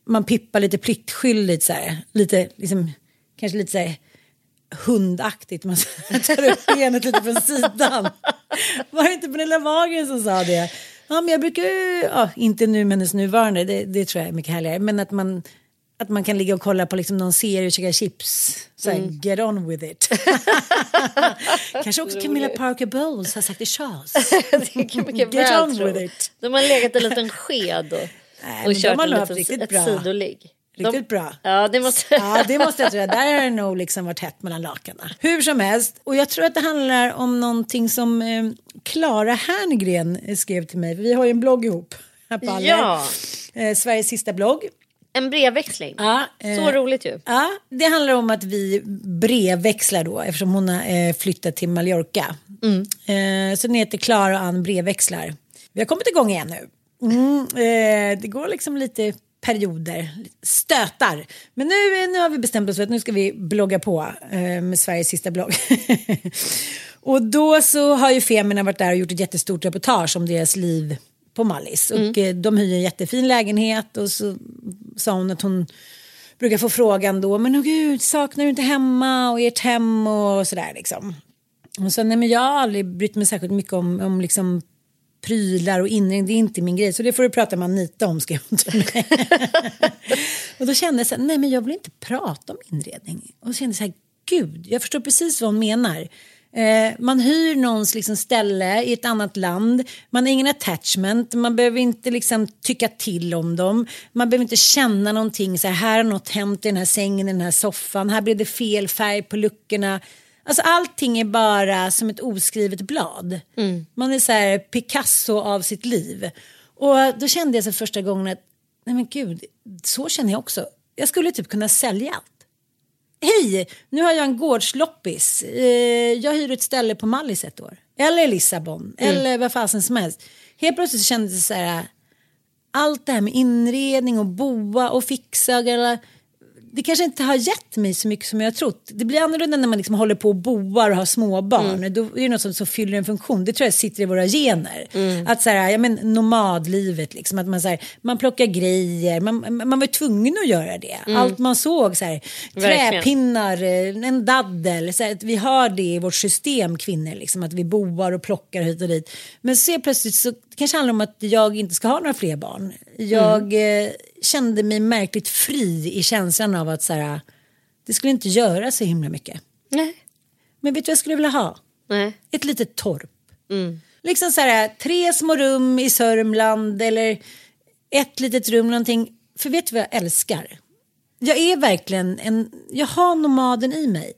man pippar lite pliktskyldigt så här, lite liksom, kanske lite så här hundaktigt. Man tar upp benet lite från sidan. Var det inte Pernilla Wahlgren som sa det? Ja, men jag brukar, ja, inte nu med hennes nuvarande, det, det tror jag är mycket härligare. Men att man, att man kan ligga och kolla på liksom någon serie och käka chips. Så här, Mm. get on with it. Kanske också Camilla Parker Bowles har sagt det Charles. Get väl on with it. De har legat en liten sked och, Nej, och kört har en liten, ett bra. sidoligg. Riktigt bra. Ja, det måste... Ja, det måste jag tro. Där har det nog liksom varit hett mellan lakanen. Hur som helst, och jag tror att det handlar om någonting som eh, Klara Herngren skrev till mig. Vi har ju en blogg ihop. här på Aller. Ja. Eh, Sveriges sista blogg. En brevväxling. Ja, Så eh, roligt ju. Ja, det handlar om att vi brevväxlar då eftersom hon har eh, flyttat till Mallorca. Eh, så den heter Klara och Ann brevväxlar. Vi har kommit igång igen nu. Mm, eh, det går liksom lite perioder, stötar. Men nu, nu har vi bestämt oss för att nu ska vi blogga på eh, med Sveriges sista blogg. och då så har ju Femina varit där och gjort ett jättestort reportage om deras liv på Mallis. Och eh, de hyr en jättefin lägenhet och så sa hon att hon brukar få frågan då, men åh gud, saknar du inte hemma och ert hem och sådär liksom. Och så, nej men jag har aldrig brytt mig särskilt mycket om, om liksom prylar och inredning, det är inte min grej. Så det får du prata med Anita om, skrev hon till mig. och då kände jag så här, nej men jag vill inte prata om inredning. Och så kände jag så här, gud, jag förstår precis vad hon menar. Eh, man hyr någons liksom ställe i ett annat land. Man har ingen attachment. Man behöver inte liksom tycka till om dem. Man behöver inte känna någonting. Så här, här har något hänt i den här sängen, i den här soffan. Här blev det fel färg på luckorna. Alltså allting är bara som ett oskrivet blad. Man är så här Picasso av sitt liv. Och då kände jag så första gången att nej men gud, så känner jag också. Jag skulle typ kunna sälja allt. Hej, nu har jag en gårdsloppis. Eh, jag hyr ett ställe på Mallis ett år. Eller Lissabon. Eller vad fasen som helst. Helt plötsligt kändes det så här. Allt det här med inredning och boa och fixa. Och alla, det kanske inte har gett mig så mycket som jag har trott. Det blir annorlunda när man liksom håller på och boar och har småbarn. Då är det något som, som fyller en funktion. Det tror jag sitter i våra gener. Att så här, ja, men, nomadlivet, liksom, att man, så här, man plockar grejer. Man, man var tvungen att göra det. Allt man såg, så här, träpinnar, eh, en daddel. Så här, att vi har det i vårt system, kvinnor. Liksom, att vi boar och plockar hit och dit. Men så plötsligt så kanske handlar om att jag inte ska ha några fler barn. Jag eh, kände mig märkligt fri i känslan av att så här, det skulle inte göra så himla mycket. Nej. Men vet du vad jag skulle vilja ha? Nej. Ett litet torp. Liksom så här, tre små rum i Sörmland eller ett litet rum någonting. För vet du vad jag älskar? Jag är verkligen en, jag har nomaden i mig.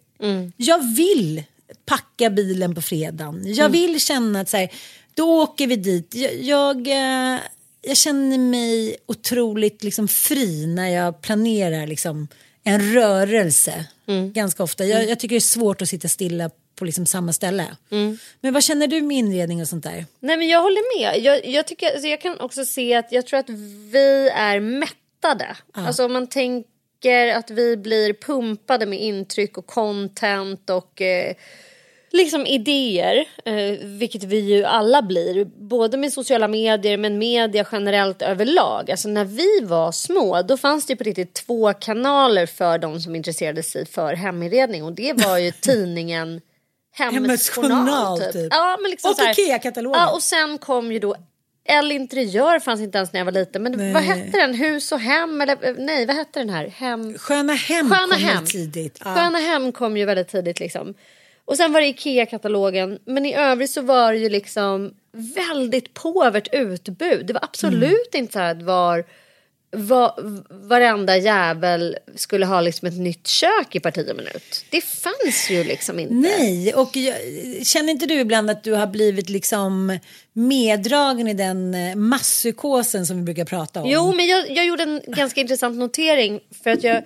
Jag vill packa bilen på fredagen. Jag vill känna att så här, då åker vi dit. Jag, jag, eh, jag känner mig otroligt liksom fri när jag planerar liksom en rörelse. Ganska ofta. Jag, jag tycker det är svårt att sitta stilla på liksom samma ställe. Men vad känner du med inredning och sånt där? Nej men jag håller med. Jag, jag, tycker, alltså jag kan också se att jag tror att vi är mättade. Alltså om man tänker att vi blir pumpade med intryck och content och eh, liksom idéer. Eh, vilket vi ju alla blir. Både med sociala medier men media generellt överlag. Alltså när vi var små då fanns det på riktigt två kanaler för de som intresserade sig för heminredning. Och det var ju tidningen Hemmets Journal. Typ. typ. Ja, men liksom Och Ikea-katalogen. Ja, och sen kom ju då L Interiör fanns inte ens när jag var liten. Men Nej. vad hette den? Hus och hem? Eller eh, nej, vad hette den här? Hem... Sköna hem Sköna kom hem. tidigt. Ja. Sköna hem kom ju väldigt tidigt liksom. Och sen var det Ikea-katalogen. Men i övrigt så var det ju liksom väldigt påvert utbud. Det var absolut Mm. inte så här att var, var, varenda jävel skulle ha liksom ett nytt kök i parti och minut. Det fanns ju liksom inte. Nej, och jag, känner inte du ibland att du har blivit liksom meddragen i den eh, masspsykosen som vi brukar prata om? Jo, men jag, jag gjorde en ganska intressant notering för att jag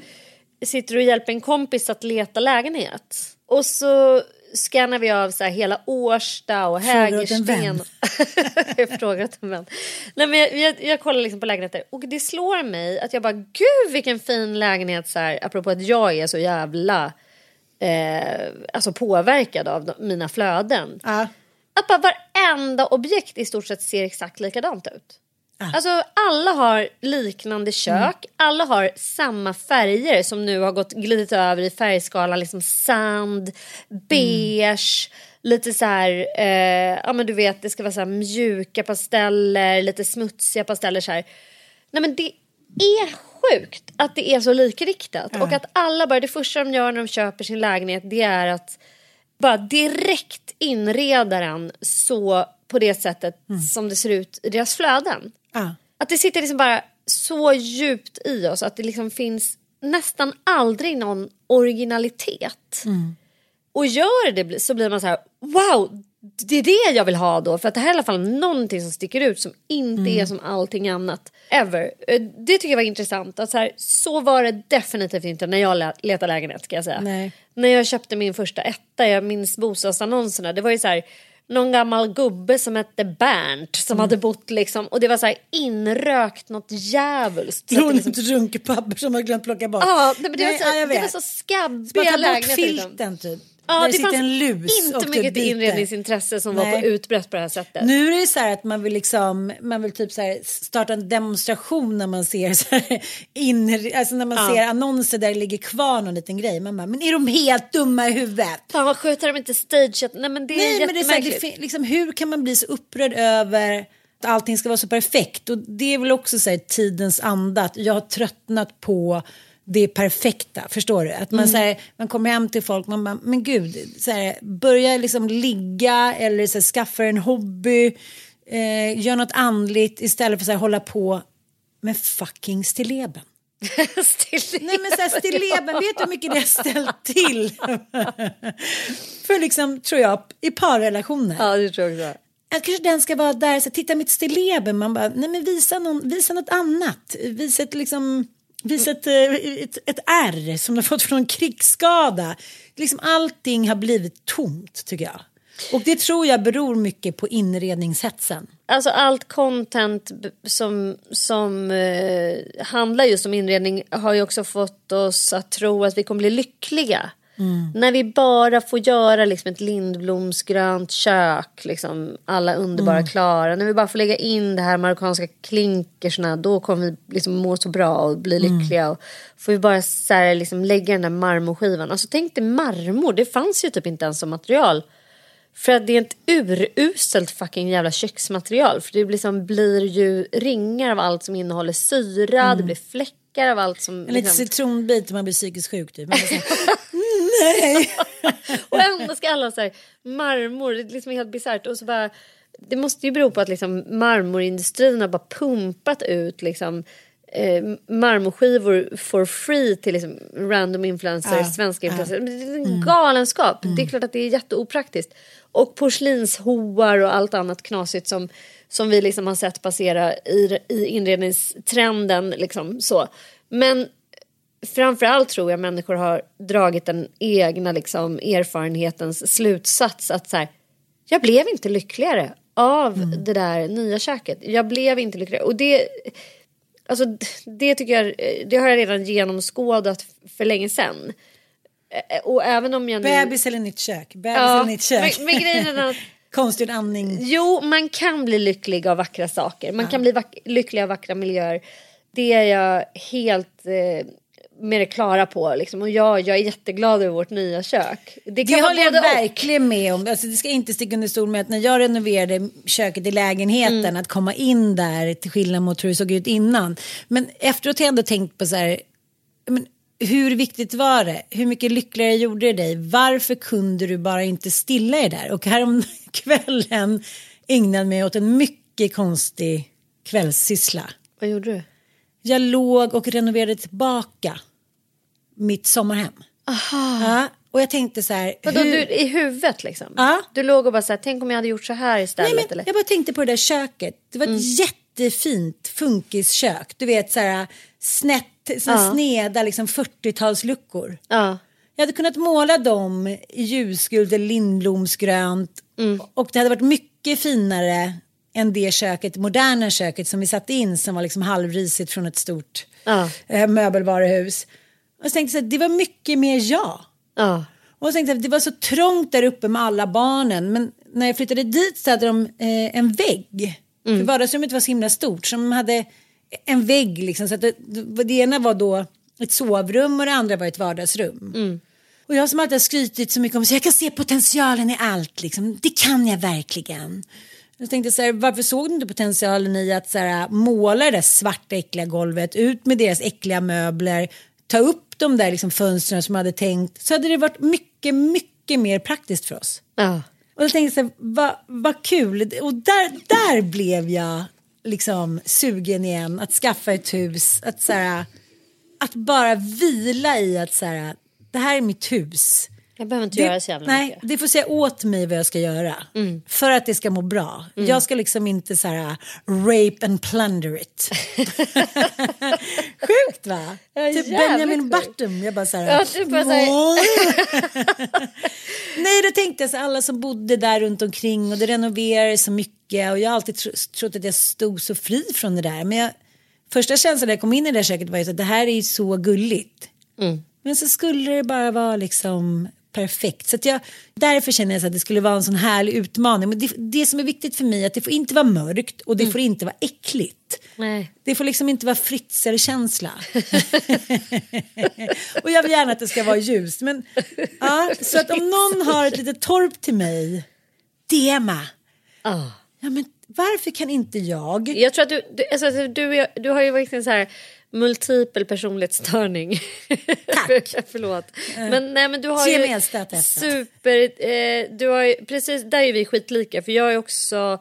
sitter och hjälper en kompis att leta lägenhet. Och så scannar vi av så här hela Årsta och Hägersten. jag frågar åt en vän. Nej, men jag, jag, jag kollar liksom på lägenheter och det slår mig att jag bara gud vilken fin lägenhet så här, apropå att jag är så jävla eh, alltså påverkad av de, mina flöden. Ja. Att bara varenda objekt i stort sett ser exakt likadant ut. Alltså alla har liknande kök, alla har samma färger som nu har gått glidit över i färgskalan. Liksom sand, beige, lite så här, eh, ja men du vet det ska vara så här mjuka pasteller, lite smutsiga pasteller så här. Nej men det är sjukt att det är så likriktat. Ja. och att alla bara, det första de gör när de köper sin lägenhet det är att bara direkt inreda den så på det sättet som det ser ut i deras flöden. Ja. Att det sitter liksom bara så djupt i oss att det liksom finns nästan aldrig någon originalitet. Och gör det så blir man så här, wow, det är det jag vill ha då. För att det här är i alla fall någonting som sticker ut som inte är som allting annat. Ever. Eh, Det tycker jag var intressant. Att så, här, så var det definitivt inte när jag letade lägenhet ska jag säga. Nej. När jag köpte min första etta, jag minns bostadsannonserna. Det var ju så här, någon gammal gubbe som hette Bernt som hade bott liksom och det var så här inrökt något djävulskt. Det liksom- Runt runkepapper som har glömt plocka bort. Ja, nej, men det, Nej, var så, ja, det var så skabbiga Bara ta bort lägenheter. liksom. filten typ. Ja, det det sitter en lus inte och typ mycket biter. inredningsintresse som var Nej. på utbrett på det här sättet. Nu är det så här att man vill liksom, man vill typ så starta en demonstration när man ser så här in, alltså när man Ja. ser annonser där det ligger kvar någon liten grej. Man bara, men är de helt dumma i huvudet? Fan vad sjukt har de inte stageat? Nej men det är Nej, men det är så här, det, liksom, hur kan man bli så upprörd över att allting ska vara så perfekt? Och det är väl också så här, tidens anda, att jag har tröttnat på det perfekta, förstår du? Att man, Mm. så här, man kommer hem till folk, man bara, men gud, så här, börja liksom ligga eller så här, skaffa en hobby, eh, gör något andligt istället för att så här, hålla på med fucking stilleben. Nej men så här, stilleben, vet du hur mycket det har ställt till? för liksom, tror jag, i parrelationer. Ja det tror jag också. Att kanske den ska vara där, så här, titta mitt stilleben, man bara, nej men visa, någon, visa något annat. Visa ett liksom, visa eh, ett, ett, ett ärr som du fått från en krigsskada. Liksom allting har blivit tomt tycker jag. Och det tror jag beror mycket på inredningshetsen. Alltså allt content som, som eh, handlar just om inredning har ju också fått oss att tro att vi kommer bli lyckliga. När vi bara får göra liksom ett lindblomsgrönt kök, liksom, alla underbara Mm. klara. När vi bara får lägga in det här marockanska klinkersna, då kommer vi liksom må så bra och bli Mm. lyckliga. Och får vi bara så här, liksom, lägga den där marmorskivan. Alltså tänk dig marmor, det fanns ju typ inte ens som material. För att det är ett uruselt fucking jävla köksmaterial. För det liksom blir ju ringar av allt som innehåller syra, det blir fläckar av allt som... Mm. En liten liksom- citronbit om man blir psykiskt sjuk. Typ. Nej. Och ändå ska alla så här, marmor, det är liksom helt bisarrt. Och så bara, det måste ju bero på att liksom marmorindustrin har bara pumpat ut liksom, eh, marmorskivor for free till liksom, random influencers, Ja, svenska influencers. Det är en galenskap. Det är klart att det är jätteopraktiskt. Och porslinshoar och allt annat knasigt som, som vi liksom har sett passera i, i inredningstrenden. Liksom, så. Men framförallt tror jag människor har dragit den egna liksom, erfarenhetens slutsats att så här, jag blev inte lyckligare av det där nya köket. Jag blev inte lyckligare. Och det, alltså, det tycker jag, det har jag redan genomskådat för länge sedan. Eh, Och även om jag nu... Bebis eller nytt kök? Bebis Ja, eller nytt kök? men- men grejen är att- Konstgjord andning. Jo, man kan bli lycklig av vackra saker. Man kan bli lycklig av vackra miljöer. Det är jag helt eh, med det klara på. Liksom. Och jag, jag är jätteglad över vårt nya kök. Det Det, kan vara håller jag både och. verkligen med om. Alltså, det ska inte sticka under stol med att när jag renoverade köket i lägenheten Mm. att komma in där till skillnad mot hur det såg ut innan. Men efteråt har jag ändå tänkt på så här, men, hur viktigt var det? Hur mycket lyckligare gjorde det dig? Varför kunde du bara inte stilla dig där? Och härom kvällen ägnade mig åt en mycket konstig kvällssyssla. Vad gjorde du? Jag låg och renoverade tillbaka mitt sommarhem. Aha. Ja, och jag tänkte så här. Vadå, hur- du, i huvudet liksom? Ja. Du låg och bara såhär, tänk om jag hade gjort så här istället? Nej, men eller? jag bara tänkte på det där köket. Det var ett jättefint funkiskök. Du vet så här snett, såna Ja. sneda liksom 40-talsluckor. Ja. Jag hade kunnat måla dem i ljusguld eller lindblomsgrönt. Och det hade varit mycket finare än det köket, moderna köket som vi satte in som var liksom halvrisigt från ett stort Ja. eh, möbelvaruhus. Och så tänkte jag här, det var mycket mer jag. Ja. Och så tänkte jag, det var så trångt där uppe med alla barnen. Men när jag flyttade dit så hade de eh, en vägg. För vardagsrummet var så himla stort. Så de hade en vägg liksom. Så att det, det ena var då ett sovrum och det andra var ett vardagsrum. Och jag som alltid har skrytit så mycket om så jag kan se potentialen i allt. Liksom. Det kan jag verkligen. Jag tänkte så här, varför såg du inte potentialen i att så här, måla det där svarta äckliga golvet, ut med deras äckliga möbler, ta upp de där liksom, fönstren som jag hade tänkt. Så hade det varit mycket, mycket mer praktiskt för oss. Ja. Och jag tänkte så här, vad va kul. Och där, där blev jag liksom sugen igen att skaffa ett hus. Att, så här, att bara vila i att så här, det här är mitt hus. Jag behöver inte Det- göra så jävla nej, mycket. det får säga åt mig vad jag ska göra. Mm. För att det ska må bra. Mm. Jag ska liksom inte så här rape and plunder it. Sjukt va? Ja, typ Benjamin. Button. Jag bara så här. Ja, du bara så Nej, då tänkte jag så alla som bodde där runt omkring och det renoverades så mycket och jag har alltid tro- trott att jag stod så fri från det där. Men jag, första känslan när jag kom in i det där köket var ju att det här är ju så gulligt. Mm. Men så skulle det bara vara liksom perfekt. Så att jag, därför känner jag så att det skulle vara en sån härlig utmaning. Men det, det som är viktigt för mig är att det får inte vara mörkt och det får inte vara äckligt. Nej. Det får liksom inte vara fritzelkänsla. och jag vill gärna att det ska vara ljust. Men, ja, så att om någon har ett litet torp till mig, DMa. Ah. Ja, men varför kan inte jag? Jag tror att du, du, alltså, du, du har ju verkligen så här multipel personlighetsstörning. Tack. Förlåt. Men, nej, men du har ju super... Eh, du har ju, precis, där är vi skitlika. För jag är också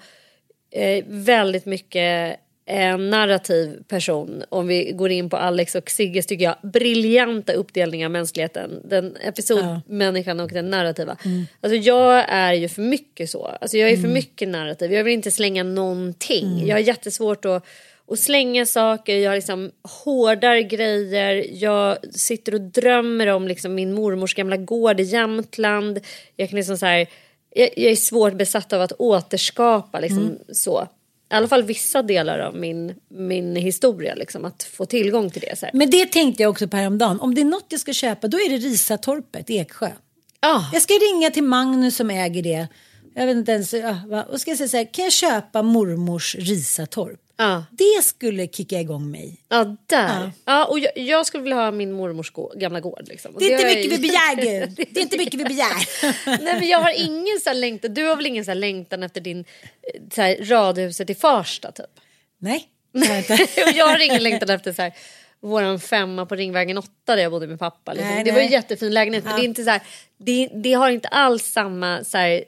eh, väldigt mycket en narrativ person. Om vi går in på Alex och Sigges tycker jag briljanta uppdelning av mänskligheten. Den episodmänniskan och den narrativa. Mm. Alltså jag är ju för mycket så. Alltså jag är för Mm. mycket narrativ. Jag vill inte slänga någonting. Mm. Jag har jättesvårt att, att slänga saker. Jag liksom hårdare grejer. Jag sitter och drömmer om liksom min mormors gamla gård i Jämtland. Jag kan liksom så här, jag, jag är svårt besatt av att återskapa liksom Mm. så. I alla fall vissa delar av min, min historia, liksom, att få tillgång till det. Så här. Men det tänkte jag också på häromdagen. Om det är något jag ska köpa då är det Risatorpet, Eksjö. Jag ska ringa till Magnus som äger det. Jag vet inte ens, och ska jag säga så här, kan jag köpa mormors Risatorp? Det skulle kicka igång mig. Ja, där. Ja. och jag, jag skulle vilja ha min mormors gå, gamla gård. Liksom. Det är inte har jag mycket vi begär Gud. Det är inte mycket vi begär. Nej men jag har ingen så längtan, du har väl ingen så längtan efter din eh, så här, radhuset i Farsta typ? Nej. och jag har ingen längtan efter så här våran femma på Ringvägen 8 där jag bodde med pappa. Liksom. Nej, det var nej. en jättefin lägenhet men Ja. det är inte så här, det, det har inte alls samma så här,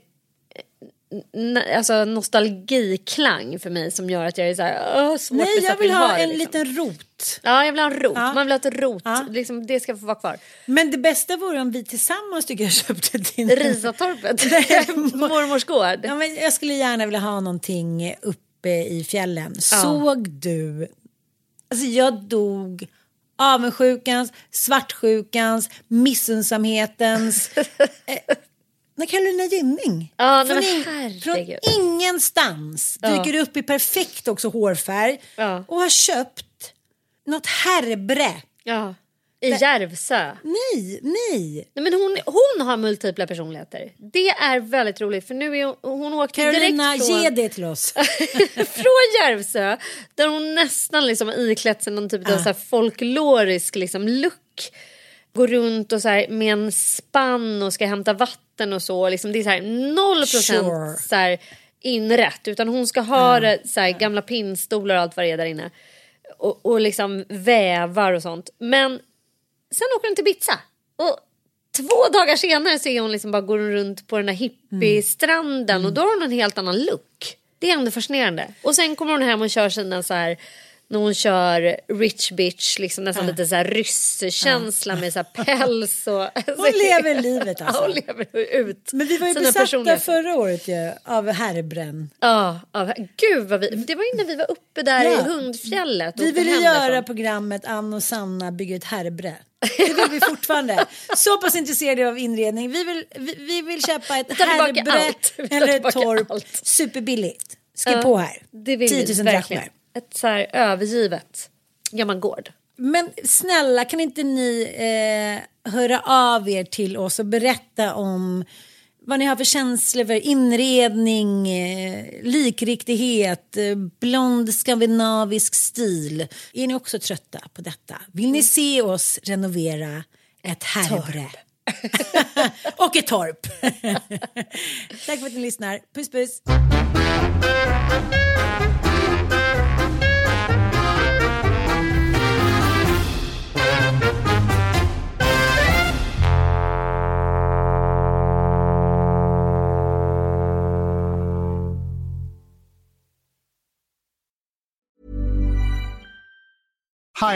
alltså nostalgiklang för mig som gör att jag är så här, åh, svårt Nej, jag vill ha en liksom. liten rot. Ja, jag vill ha en rot. Ja. Man vill ha ett rot. Liksom, det ska få vara kvar. Men det bästa vore om vi tillsammans tycker jag köpte din... Risatorpet. Mormors gård. Ja, men jag skulle gärna vilja ha någonting uppe i fjällen. Ja. Såg du? Alltså jag dog avundsjukans, svartsjukans, missunnsamhetens. när Carolina Gynning Ja, från, in, från ingenstans Ja. dyker upp i perfekt också hårfärg och har köpt något herbre. Ja. I Järvsö. Nej, nej. Nej, men hon, hon har multipla personligheter. Det är väldigt roligt för nu är hon, hon åkte Carolina, direkt från, ge det till oss. från Järvsö där hon nästan liksom iklätt sig någon typ av så här folklorisk liksom look. Går runt och så här med en spann och ska hämta vatten och så. Liksom det är så här noll procent Sure. så här inrätt utan hon ska ha det, så här, gamla pinnstolar och allt vad det är där inne. Och, och liksom vävar och sånt. Men sen åker hon till Ibiza. Och två dagar senare ser hon liksom bara går runt på den där hippiestranden och då har hon en helt annan look. Det är ändå fascinerande. Och sen kommer hon hem och kör sina så här när hon kör rich bitch, liksom nästan Ja. lite så här rysskänsla med så päls och... Hon lever livet alltså. Ja, hon lever ut Men vi var ju besatta förra året ju, av herbren. Ja, ja, gud vad vi... Det var ju när vi var uppe där Ja. i Hundfjället. Vi ville göra programmet Ann och Sanna bygger ett herbre. Det vill vi fortfarande. Så pass intresserade av inredning. Vi vill, vi, vi vill köpa ett tar eller ett torp. allt. Superbilligt. Skriv Ja, på här. Det vill 10 vi 000 verkligen. drachmer. Ett så här övergivet gammal gård. Men snälla kan inte ni eh, höra av er till oss och berätta om vad ni har för känslor för inredning, eh, likriktighet, eh, blond skandinavisk stil. Är ni också trötta på detta? Vill ni se oss renovera ett herbre? och ett torp. Tack för att ni lyssnar. Puss puss.